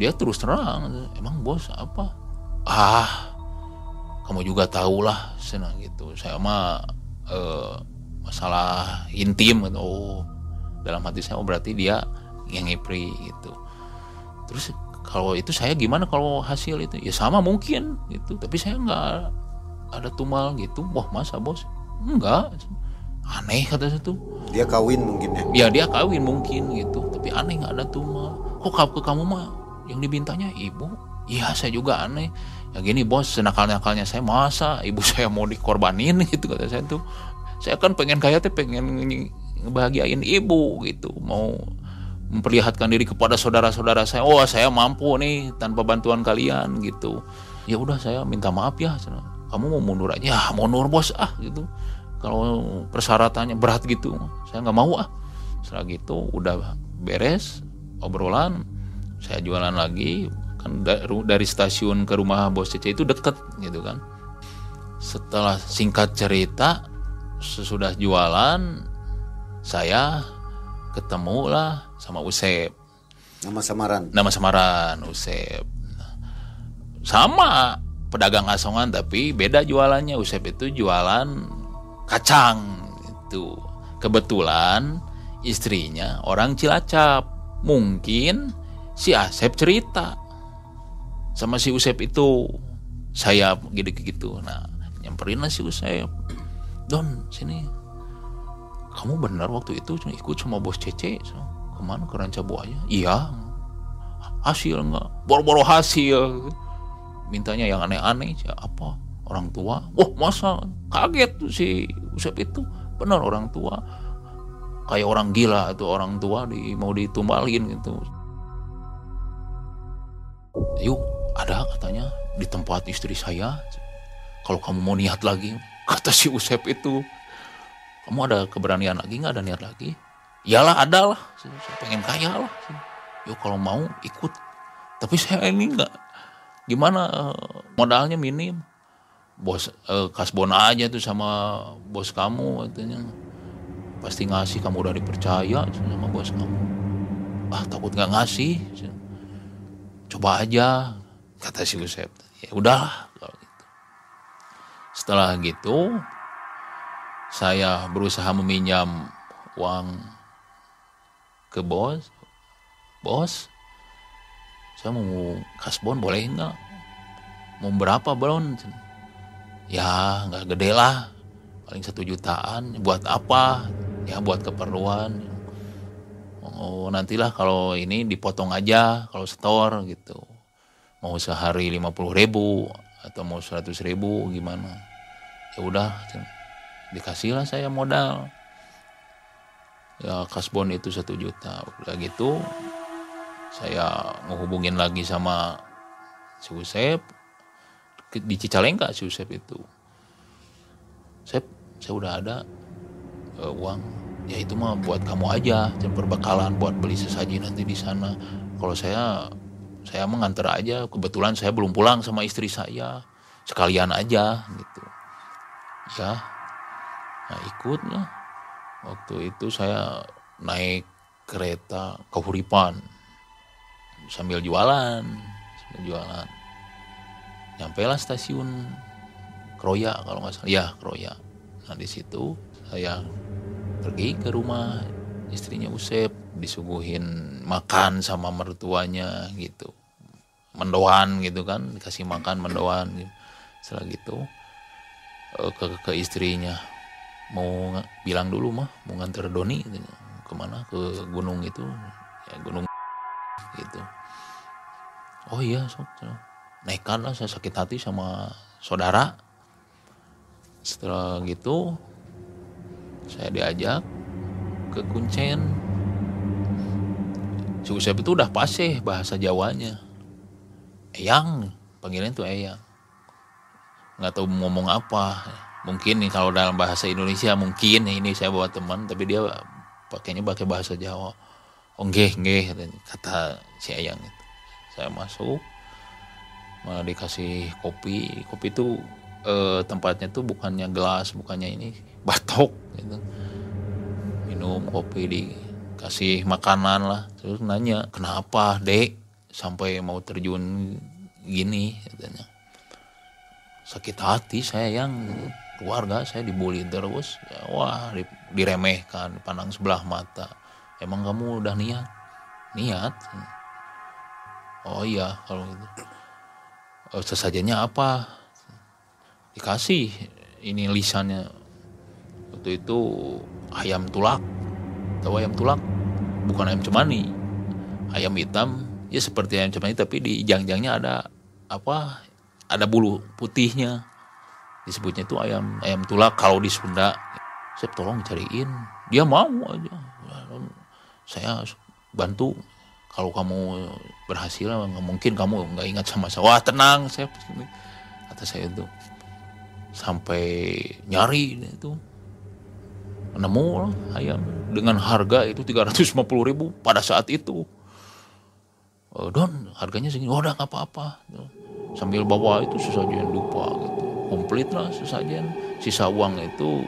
Dia terus terang emang bos apa? Ah kamu juga tahu lah senang gitu. Saya mah eh, masalah intim. Gitu oh dalam hati saya oh berarti dia yang ngipri gitu. Terus kalau itu saya gimana kalau hasil itu? Ya sama mungkin gitu. Tapi saya nggak ada tumal gitu. Wah masa bos? Enggak aneh kata saya tuh. Dia kawin mungkin ya? Ya dia kawin mungkin gitu. Tapi aneh nggak ada tumal kok ke kamu mah yang dibintanya ibu? Iya saya juga aneh. Ya gini bos senakal-nakalnya saya masa ibu saya mau dikorbanin gitu kata saya tuh. Saya kan pengen kaya tuh pengen ngebahagiain ibu gitu. Mau memperlihatkan diri kepada saudara-saudara saya. Oh saya mampu nih tanpa bantuan kalian gitu. Ya udah saya minta maaf ya kamu mau mundur aja? Ya mundur bos. Ah gitu kalau persyaratannya berat gitu saya nggak mau ah. Setelah gitu udah beres obrolan saya jualan lagi kan dari stasiun ke rumah bos Cece itu deket gitu kan. Setelah singkat cerita sesudah jualan saya ketemu lah sama Usep. Nama samaran. nama samaran Usep. Sama pedagang asongan tapi beda jualannya. Usep itu jualan kacang. Itu. Kebetulan istrinya orang Cilacap. Mungkin si Asep cerita sama si Usep itu. Saya gitu-gitu. Nah nyamperin lah si Usep. Don sini. Kamu benar waktu itu ikut sama bos Cece? So. ke mana ke Ranca Buaya? Iya. Hasil enggak boro-boro hasil. Mintanya yang aneh-aneh apa orang tua. Wah masa kaget si Usep itu? Benar orang tua. Kayak orang gila atau orang tua di mau ditumbalin gitu. Yuk ada katanya di tempat istri saya. Kalau kamu mau niat lagi kata si Usep itu. Kamu ada keberanian lagi nggak? Ada niat lagi? Iyalah ada lah. Saya pengen kaya lah. Yuk kalau mau ikut. Tapi saya ini nggak. Gimana eh, modalnya minim bos eh, kasbon aja tuh sama bos kamu katanya. Pasti ngasih kamu udah dipercaya sama bos kamu. Ah takut nggak ngasih. Coba aja kata si Usep ya udahlah kalau gitu. Setelah gitu saya berusaha meminjam uang ke bos. Bos saya mau kasbon boleh nggak? Mau berapa bron ya nggak gede lah. Paling satu jutaan. Buat apa? Ya buat keperluan. Oh nantilah kalau ini dipotong aja kalau setor gitu. Mau sehari lima puluh ribu atau mau seratus ribu gimana? Ya udah dikasih lah saya modal. Ya kasbon itu satu juta. Udah gitu saya menghubungin lagi sama si Usep di Cicalengka si Usep itu. Sep saya udah ada uh, uang. Ya itu mah buat kamu aja. Dan perbekalan buat beli sesaji nanti di sana. Kalau saya saya mengantar aja. Kebetulan saya belum pulang sama istri saya. Sekalian aja gitu. Ya. Nah ikut lah. Waktu itu saya naik kereta ke Huripan. Sambil jualan sambil jualan nyampe lah stasiun Kroya kalau nggak salah. Ya Kroya. Nah di situ saya pergi ke rumah istrinya Usep disuguhin makan sama mertuanya gitu. Mendoan gitu kan dikasih makan mendoan gitu. setelah gitu eh, ke ke istrinya. Mau bilang dulu mah mau nganter Doni gitu. ke mana? Ke gunung itu. Ya gunung gitu. Oh iya sok nekat lah saya sakit hati sama saudara. Setelah gitu saya diajak ke Kuncen. Si Usep itu udah paseh bahasa Jawanya. Eyang panggilan tuh Eyang. Nggak tahu ngomong apa. Mungkin nih kalau dalam bahasa Indonesia mungkin ini saya bawa teman tapi dia pakainya pakai bahasa Jawa. Oh nggih nggih kata si Eyang itu. Saya masuk malah dikasih kopi. Kopi itu eh, tempatnya tuh bukannya gelas bukannya ini batok gitu. Minum kopi dikasih makanan lah. Terus nanya kenapa dek? Sampai mau terjun gini katanya. Sakit hati saya yang keluarga saya dibully terus. Ya, wah diremehkan pandang sebelah mata. Emang kamu udah niat? Niat? Oh iya kalau gitu sesajanya apa? Dikasih ini lisannya. Waktu itu ayam tulak. Tahu ayam tulak? Bukan ayam cemani. Ayam hitam ya seperti ayam cemani tapi di jang-jangnya ada apa? Ada bulu putihnya. Disebutnya itu ayam ayam tulak kalau di Sunda. Saya tolong cariin. Dia mau aja. Saya bantu kalau kamu berhasil nggak mungkin kamu nggak ingat sama saya. Wah tenang saya kata saya itu. Sampai nyari itu. Nemu ayam. Dengan harga itu 350 ribu pada saat itu. Oh, don harganya segini. Oh udah nggak apa-apa. Sambil bawa itu sesajen lupa gitu. Komplit lah sesajen sisa uang itu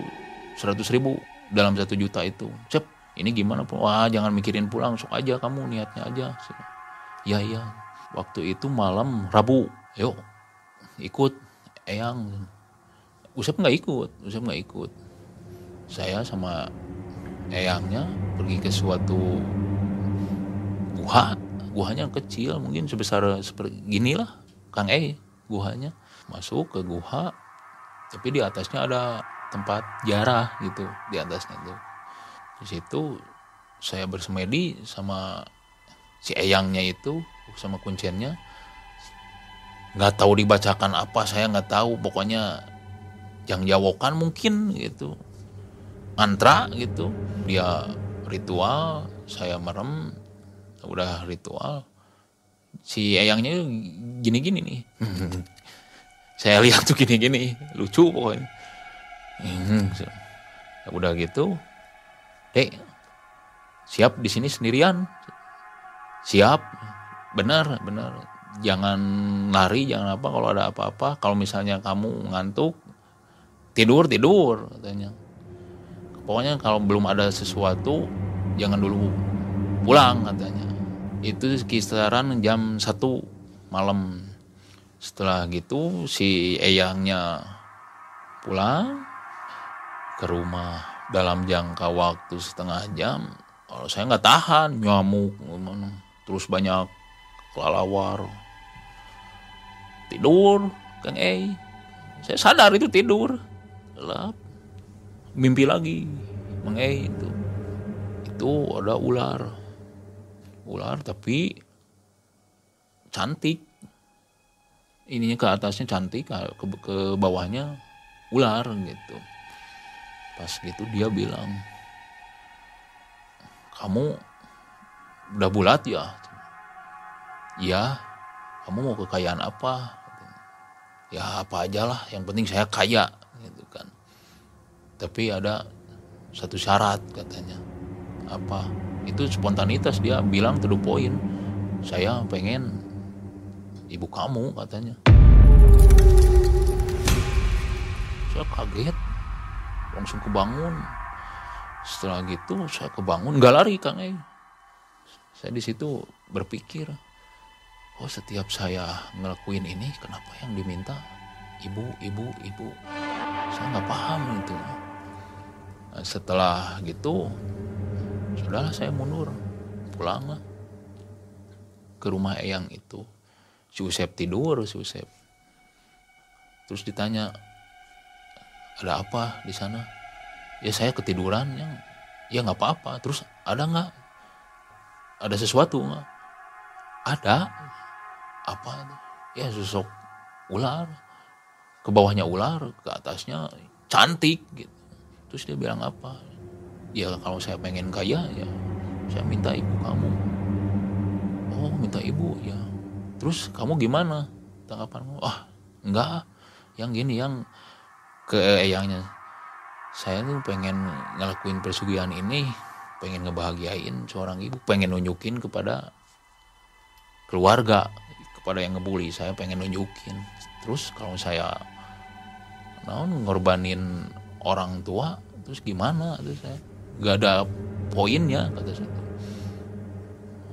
seratus ribu dalam satu juta itu. Cep ini gimana pun? Wah jangan mikirin pulang sok aja kamu niatnya aja. Ya ya. Waktu itu malam Rabu. Yuk ikut Eyang. Usep nggak ikut? Usep nggak ikut. Saya sama Eyangnya pergi ke suatu guha. Guhanya kecil mungkin sebesar seperti gini lah Kang E guhanya. Masuk ke guha tapi di atasnya ada tempat jarah gitu di atasnya tuh di situ saya bersemedi sama si eyangnya itu sama kunciannya. Nggak tahu dibacakan apa saya nggak tahu. Pokoknya yang jawokan mungkin gitu. Mantra gitu. Dia ritual saya merem udah ritual. Si eyangnya gini-gini nih. Saya lihat tuh gini-gini lucu pokoknya. Hmm, udah gitu dek siap di sini sendirian. Siap. Benar benar. Jangan lari jangan apa kalau ada apa-apa. Kalau misalnya kamu ngantuk tidur tidur katanya. Pokoknya kalau belum ada sesuatu jangan dulu pulang katanya. Itu kisaran jam satu malam. Setelah gitu si eyangnya pulang ke rumah dalam jangka waktu setengah jam kalau saya nggak tahan nyamuk terus banyak kelelawar. Tidur kang E saya sadar itu tidur. Gelap. Mimpi lagi mang E itu. Itu ada ular. Ular tapi cantik. Ininya ke atasnya cantik ke, ke bawahnya ular gitu pas gitu dia bilang kamu udah bulat ya? Iya kamu mau kekayaan apa? Ya apa aja lah yang penting saya kaya gitu kan. Tapi ada satu syarat katanya. Apa? Itu spontanitas dia bilang to the saya pengen ibu kamu katanya. Saya kaget langsung kebangun. Setelah gitu saya kebangun nggak lari kang eh saya di situ berpikir oh setiap saya ngelakuin ini kenapa yang diminta? Ibu ibu ibu. Saya nggak paham itu. Nah, setelah gitu sudahlah saya mundur pulang ke rumah eyang itu. Si Usep tidur si Usep terus ditanya ada apa di sana? Ya saya ketiduran yang ya nggak apa-apa. Terus ada nggak? Ada sesuatu nggak? Ada. Apa ya sosok ular. Ke bawahnya ular ke atasnya cantik gitu. Terus dia bilang apa? Ya kalau saya pengen kaya ya saya minta ibu kamu. Oh minta ibu ya. Terus kamu gimana? Tanggapanmu ah enggak. Yang gini yang ke eyangnya saya tuh pengen ngelakuin persugihan ini pengen ngebahagiain seorang ibu pengen nunjukin kepada keluarga kepada yang ngebully. Saya pengen nunjukin. Terus kalau saya naon ngorbanin orang tua terus gimana? Terus saya nggak ada poinnya kata saya.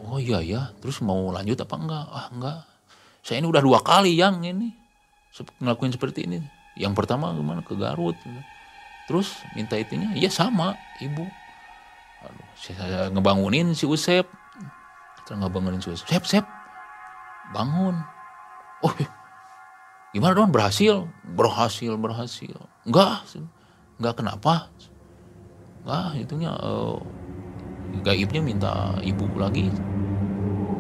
Oh iya ya terus mau lanjut apa enggak? Ah enggak. Saya ini udah dua kali yang ini. Ngelakuin seperti ini yang pertama gimana? Ke Garut. Terus minta itunya ya sama ibu. Aduh, saya ngebangunin si Usep. Terus ngebangunin si Usep. Sep Sep bangun. Oh gimana dong? Berhasil. Berhasil berhasil. Enggak. Enggak kenapa? Wah itunya uh, gaibnya minta ibu lagi.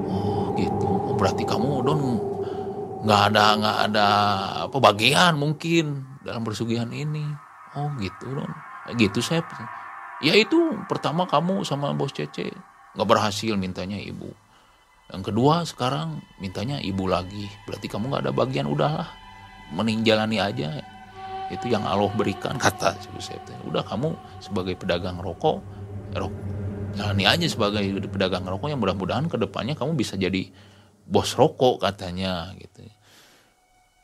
Oh gitu. Oh, berarti kamu don nggak ada nggak ada apa bagian mungkin dalam persugihan ini. Oh gitu don. Gitu saya. Ya itu pertama kamu sama bos Cece nggak berhasil mintanya ibu. Yang kedua sekarang mintanya ibu lagi. Berarti kamu nggak ada bagian udahlah. Mending jalani aja itu yang Allah berikan kata udah kamu sebagai pedagang rokok rok jalani aja sebagai pedagang rokok yang mudah-mudahan ke depannya kamu bisa jadi bos rokok katanya gitu.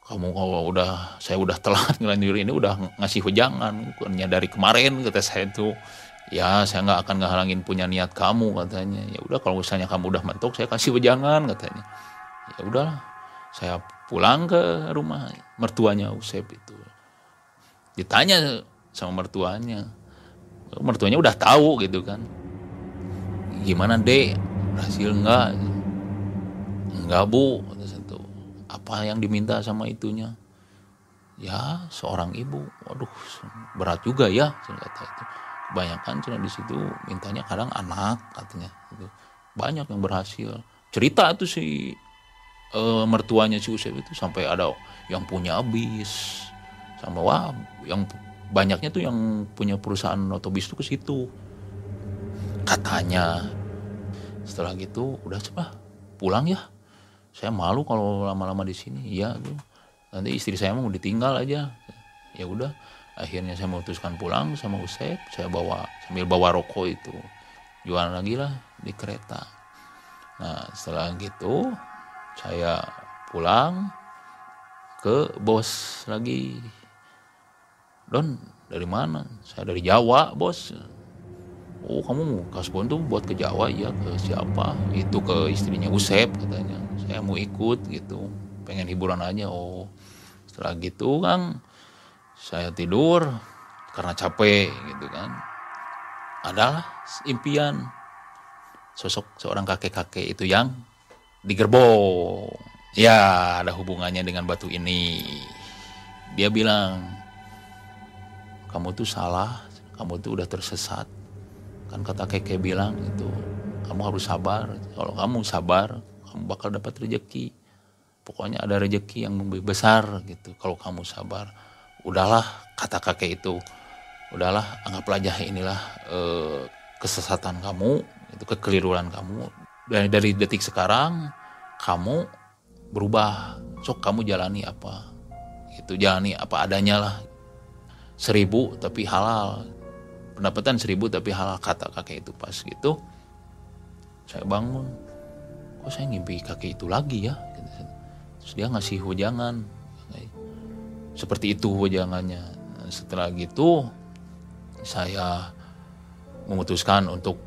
Kamu kalau udah saya udah telat ngelanjur ini udah ngasih wejangan bukannya dari kemarin kata saya tuh ya saya nggak akan ngehalangin punya niat kamu katanya. Ya udah kalau misalnya kamu udah mentok saya kasih wejangan katanya. Ya udahlah saya pulang ke rumah mertuanya Usep itu. Ditanya sama mertuanya. Mertuanya udah tahu gitu kan. Gimana dek? Berhasil nggak nggak bu apa yang diminta sama itunya? Ya seorang ibu. Waduh berat juga ya kata itu. Kebanyakan cina di situ mintanya kadang anak katanya gitu. banyak yang berhasil. Cerita tuh si e, mertuanya si Usep itu sampai ada yang punya bis sama wah yang banyaknya tuh yang punya perusahaan otobis tuh ke situ. Katanya setelah gitu udah coba pulang ya saya malu kalau lama-lama di sini. Ya nanti istri saya mau ditinggal aja. Ya udah akhirnya saya memutuskan pulang sama Usep. Saya bawa sambil bawa rokok itu. Jualan lagi lah di kereta. Nah setelah gitu saya pulang ke bos lagi. Don dari mana? Saya dari Jawa bos oh kamu kasbon tuh buat ke Jawa? Ya ke siapa? Itu ke istrinya Usep katanya. Saya mau ikut gitu. Pengen hiburan aja. Oh setelah gitu kan saya tidur karena capek gitu kan. Adalah impian sosok seorang kakek-kakek itu yang di gerbong ya ada hubungannya dengan batu ini. Dia bilang kamu tuh salah kamu tuh udah tersesat kan kata keke bilang itu kamu harus sabar. Kalau kamu sabar kamu bakal dapat rezeki pokoknya ada rezeki yang lebih besar gitu kalau kamu sabar. Udahlah kata kakek itu. Udahlah anggaplah aja inilah eh, kesesatan kamu itu kekeliruan kamu. Dan dari detik sekarang kamu berubah. Sok kamu jalani apa? Itu jalani apa adanya lah. Seribu tapi halal pendapatan seribu tapi hal kata kakek itu pas gitu saya bangun kok saya ngimpi kakek itu lagi ya? Terus dia ngasih hujangan. Seperti itu hujangannya. Setelah gitu saya memutuskan untuk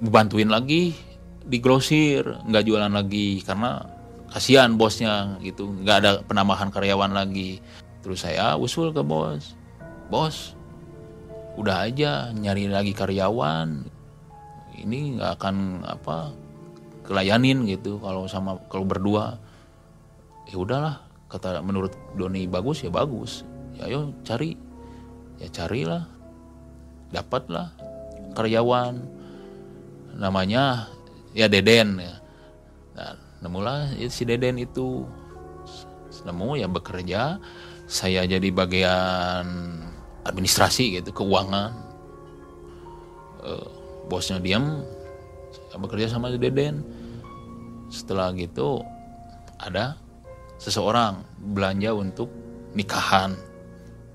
bantuin lagi di grosir nggak jualan lagi karena kasihan bosnya gitu nggak ada penambahan karyawan lagi. Terus saya usul ke bos bos udah aja nyari lagi karyawan ini nggak akan apa kelayanin gitu kalau sama kalau berdua. Ya udahlah kata menurut Doni bagus ya bagus. Ya ayo cari. Ya carilah. Dapatlah karyawan. Namanya ya Deden ya. Nah, nemulah si Deden itu. Nemu ya bekerja. Saya jadi bagian administrasi gitu keuangan. Uh, bosnya diam saya bekerja sama Deden. Setelah gitu ada seseorang belanja untuk nikahan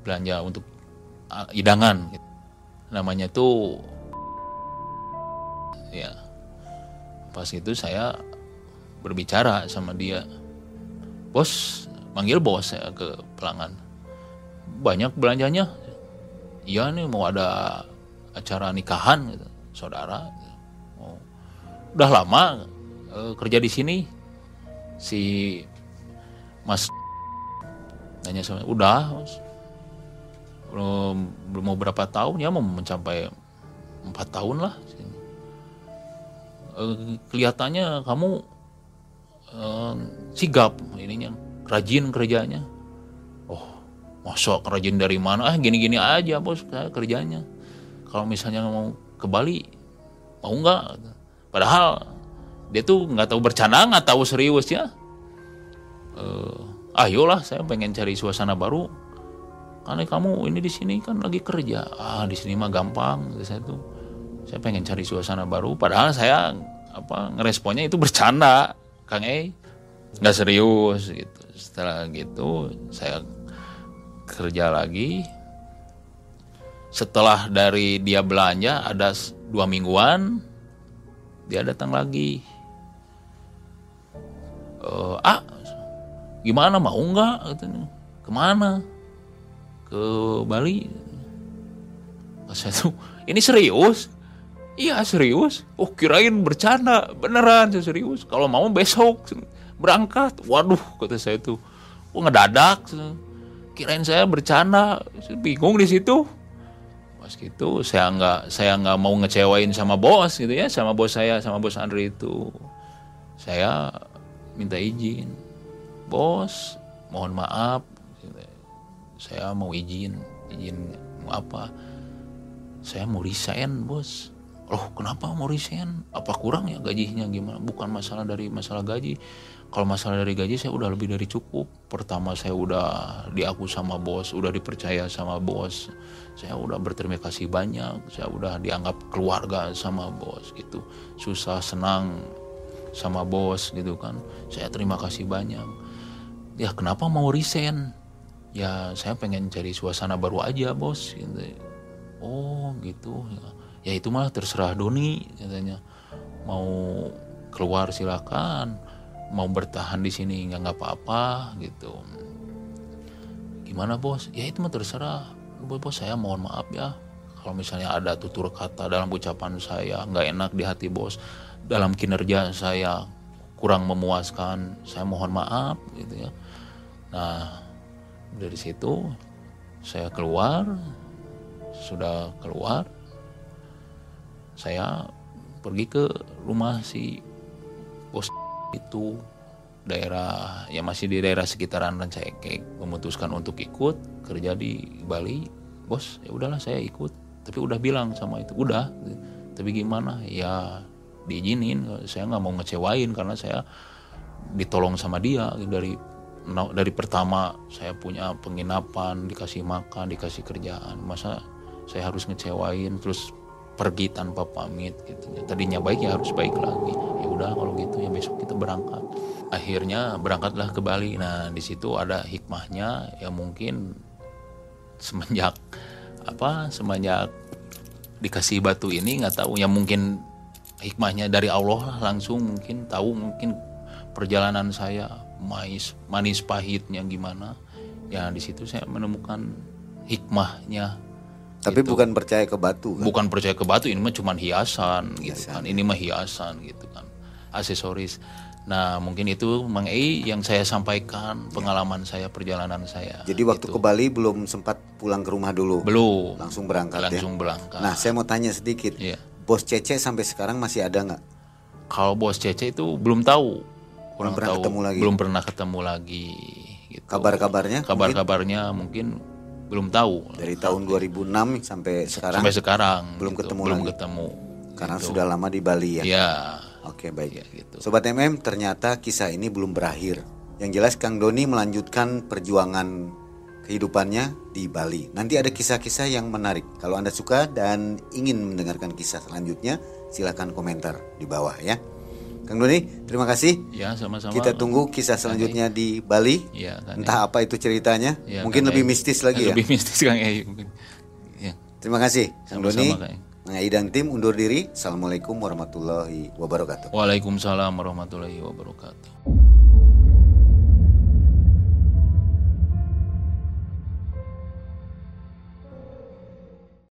belanja untuk uh, idangan gitu. namanya tuh ya pas itu saya berbicara sama dia. Bos manggil bos saya ke pelanggan banyak belanjanya iya nih mau ada acara nikahan gitu, saudara. Oh. udah lama e, kerja di sini. Si mas nanya sama udah belum belum mau berapa tahun ya mau mencapai empat tahun lah e, kelihatannya kamu e, sigap ininya rajin kerjanya masa kerajin dari mana? Ah gini-gini aja bos saya kerjanya. Kalau misalnya mau ke Bali mau nggak? Padahal dia tuh nggak tahu bercanda nggak tahu serius ya. Uh, ayolah saya pengen cari suasana baru. Karena kamu ini di sini kan lagi kerja. Ah di sini mah gampang saya tuh. Saya pengen cari suasana baru. Padahal saya apa ngeresponnya itu bercanda kang E nggak serius gitu. Setelah gitu saya kerja lagi. Setelah dari dia belanja ada dua mingguan dia datang lagi. Uh, ah gimana mau nggak? katanya. Ke mana? Ke Bali. Saya tuh ini serius? Iya serius. Oh kirain bercanda beneran saya serius. Kalau mau besok berangkat. Waduh kata saya tuh. Oh ngedadak kirain saya bercanda bingung di situ. Pas gitu saya nggak saya nggak mau ngecewain sama bos gitu ya sama bos saya sama bos Andre itu. Saya minta izin. Bos mohon maaf. Saya mau izin izin mau apa? Saya mau resign bos. Loh kenapa mau resign? Apa kurang ya gajinya? Gimana? Bukan masalah dari masalah gaji kalau masalah dari gaji saya udah lebih dari cukup. Pertama saya udah diaku sama bos udah dipercaya sama bos. Saya udah berterima kasih banyak. Saya udah dianggap keluarga sama bos gitu. Susah senang sama bos gitu kan. Saya terima kasih banyak. Ya kenapa mau resign? Ya saya pengen cari suasana baru aja bos gitu. Oh gitu ya, ya itu malah terserah Doni katanya. Mau keluar silakan mau bertahan di sini nggak nggak apa-apa gitu. Gimana bos? Ya itu mah terserah. Bos bos saya mohon maaf ya. Kalau misalnya ada tutur kata dalam ucapan saya nggak enak di hati bos. Dalam kinerja saya kurang memuaskan saya mohon maaf gitu ya. Nah dari situ saya keluar sudah keluar. Saya pergi ke rumah si bos itu daerah ya masih di daerah sekitaran Rancaikek memutuskan untuk ikut kerja di Bali. Bos ya udahlah saya ikut. Tapi udah bilang sama itu udah. Tapi gimana? Ya diizinin saya nggak mau ngecewain karena saya ditolong sama dia. Dari dari pertama saya punya penginapan dikasih makan dikasih kerjaan. Masa saya harus ngecewain? Terus pergi tanpa pamit gitu tadinya baik ya harus baik lagi. Ya udah kalau gitu ya besok kita berangkat. Akhirnya berangkatlah ke Bali. Nah di situ ada hikmahnya ya mungkin semenjak apa semenjak dikasih batu ini nggak tahu. Ya mungkin hikmahnya dari Allah lah langsung mungkin tahu mungkin perjalanan saya manis manis pahitnya gimana. Ya di situ saya menemukan hikmahnya tapi gitu. bukan percaya ke batu kan? bukan percaya ke batu ini mah cuma hiasan, gitu kan ini mah hiasan gitu kan aksesoris nah mungkin itu Mang Ei yang saya sampaikan pengalaman saya perjalanan saya Jadi waktu gitu. ke Bali belum sempat pulang ke rumah dulu. belum Langsung berangkat langsung ya. berangkat Nah, saya mau tanya sedikit. Iya. Bos Cece sampai sekarang masih ada nggak? kalau bos Cece itu belum tahu kurang pernah tahu ketemu lagi? belum pernah ketemu lagi gitu. Kabar-kabarnya kabar-kabarnya mungkin belum tahu dari tahun 2006 sampai sekarang sampai sekarang belum gitu. ketemu belum lagi? ketemu karena gitu. sudah lama di Bali ya. ya Oke, baik. ya gitu Sobat MM, ternyata kisah ini belum berakhir. Yang jelas Kang Doni melanjutkan perjuangan kehidupannya di Bali. Nanti ada kisah-kisah yang menarik. Kalau Anda suka dan ingin mendengarkan kisah selanjutnya, silakan komentar di bawah ya. Kang Doni, terima kasih. ya sama-sama Kita tunggu kisah selanjutnya di Bali. ya Entah apa itu ceritanya. Ya, Mungkin Kang lebih Ei. mistis lagi ya. lebih mistis Kang Ei mungkin ya Terima kasih Kang Doni. Kang Ei dan tim undur diri. Assalamualaikum warahmatullahi wabarakatuh. Waalaikumsalam warahmatullahi wabarakatuh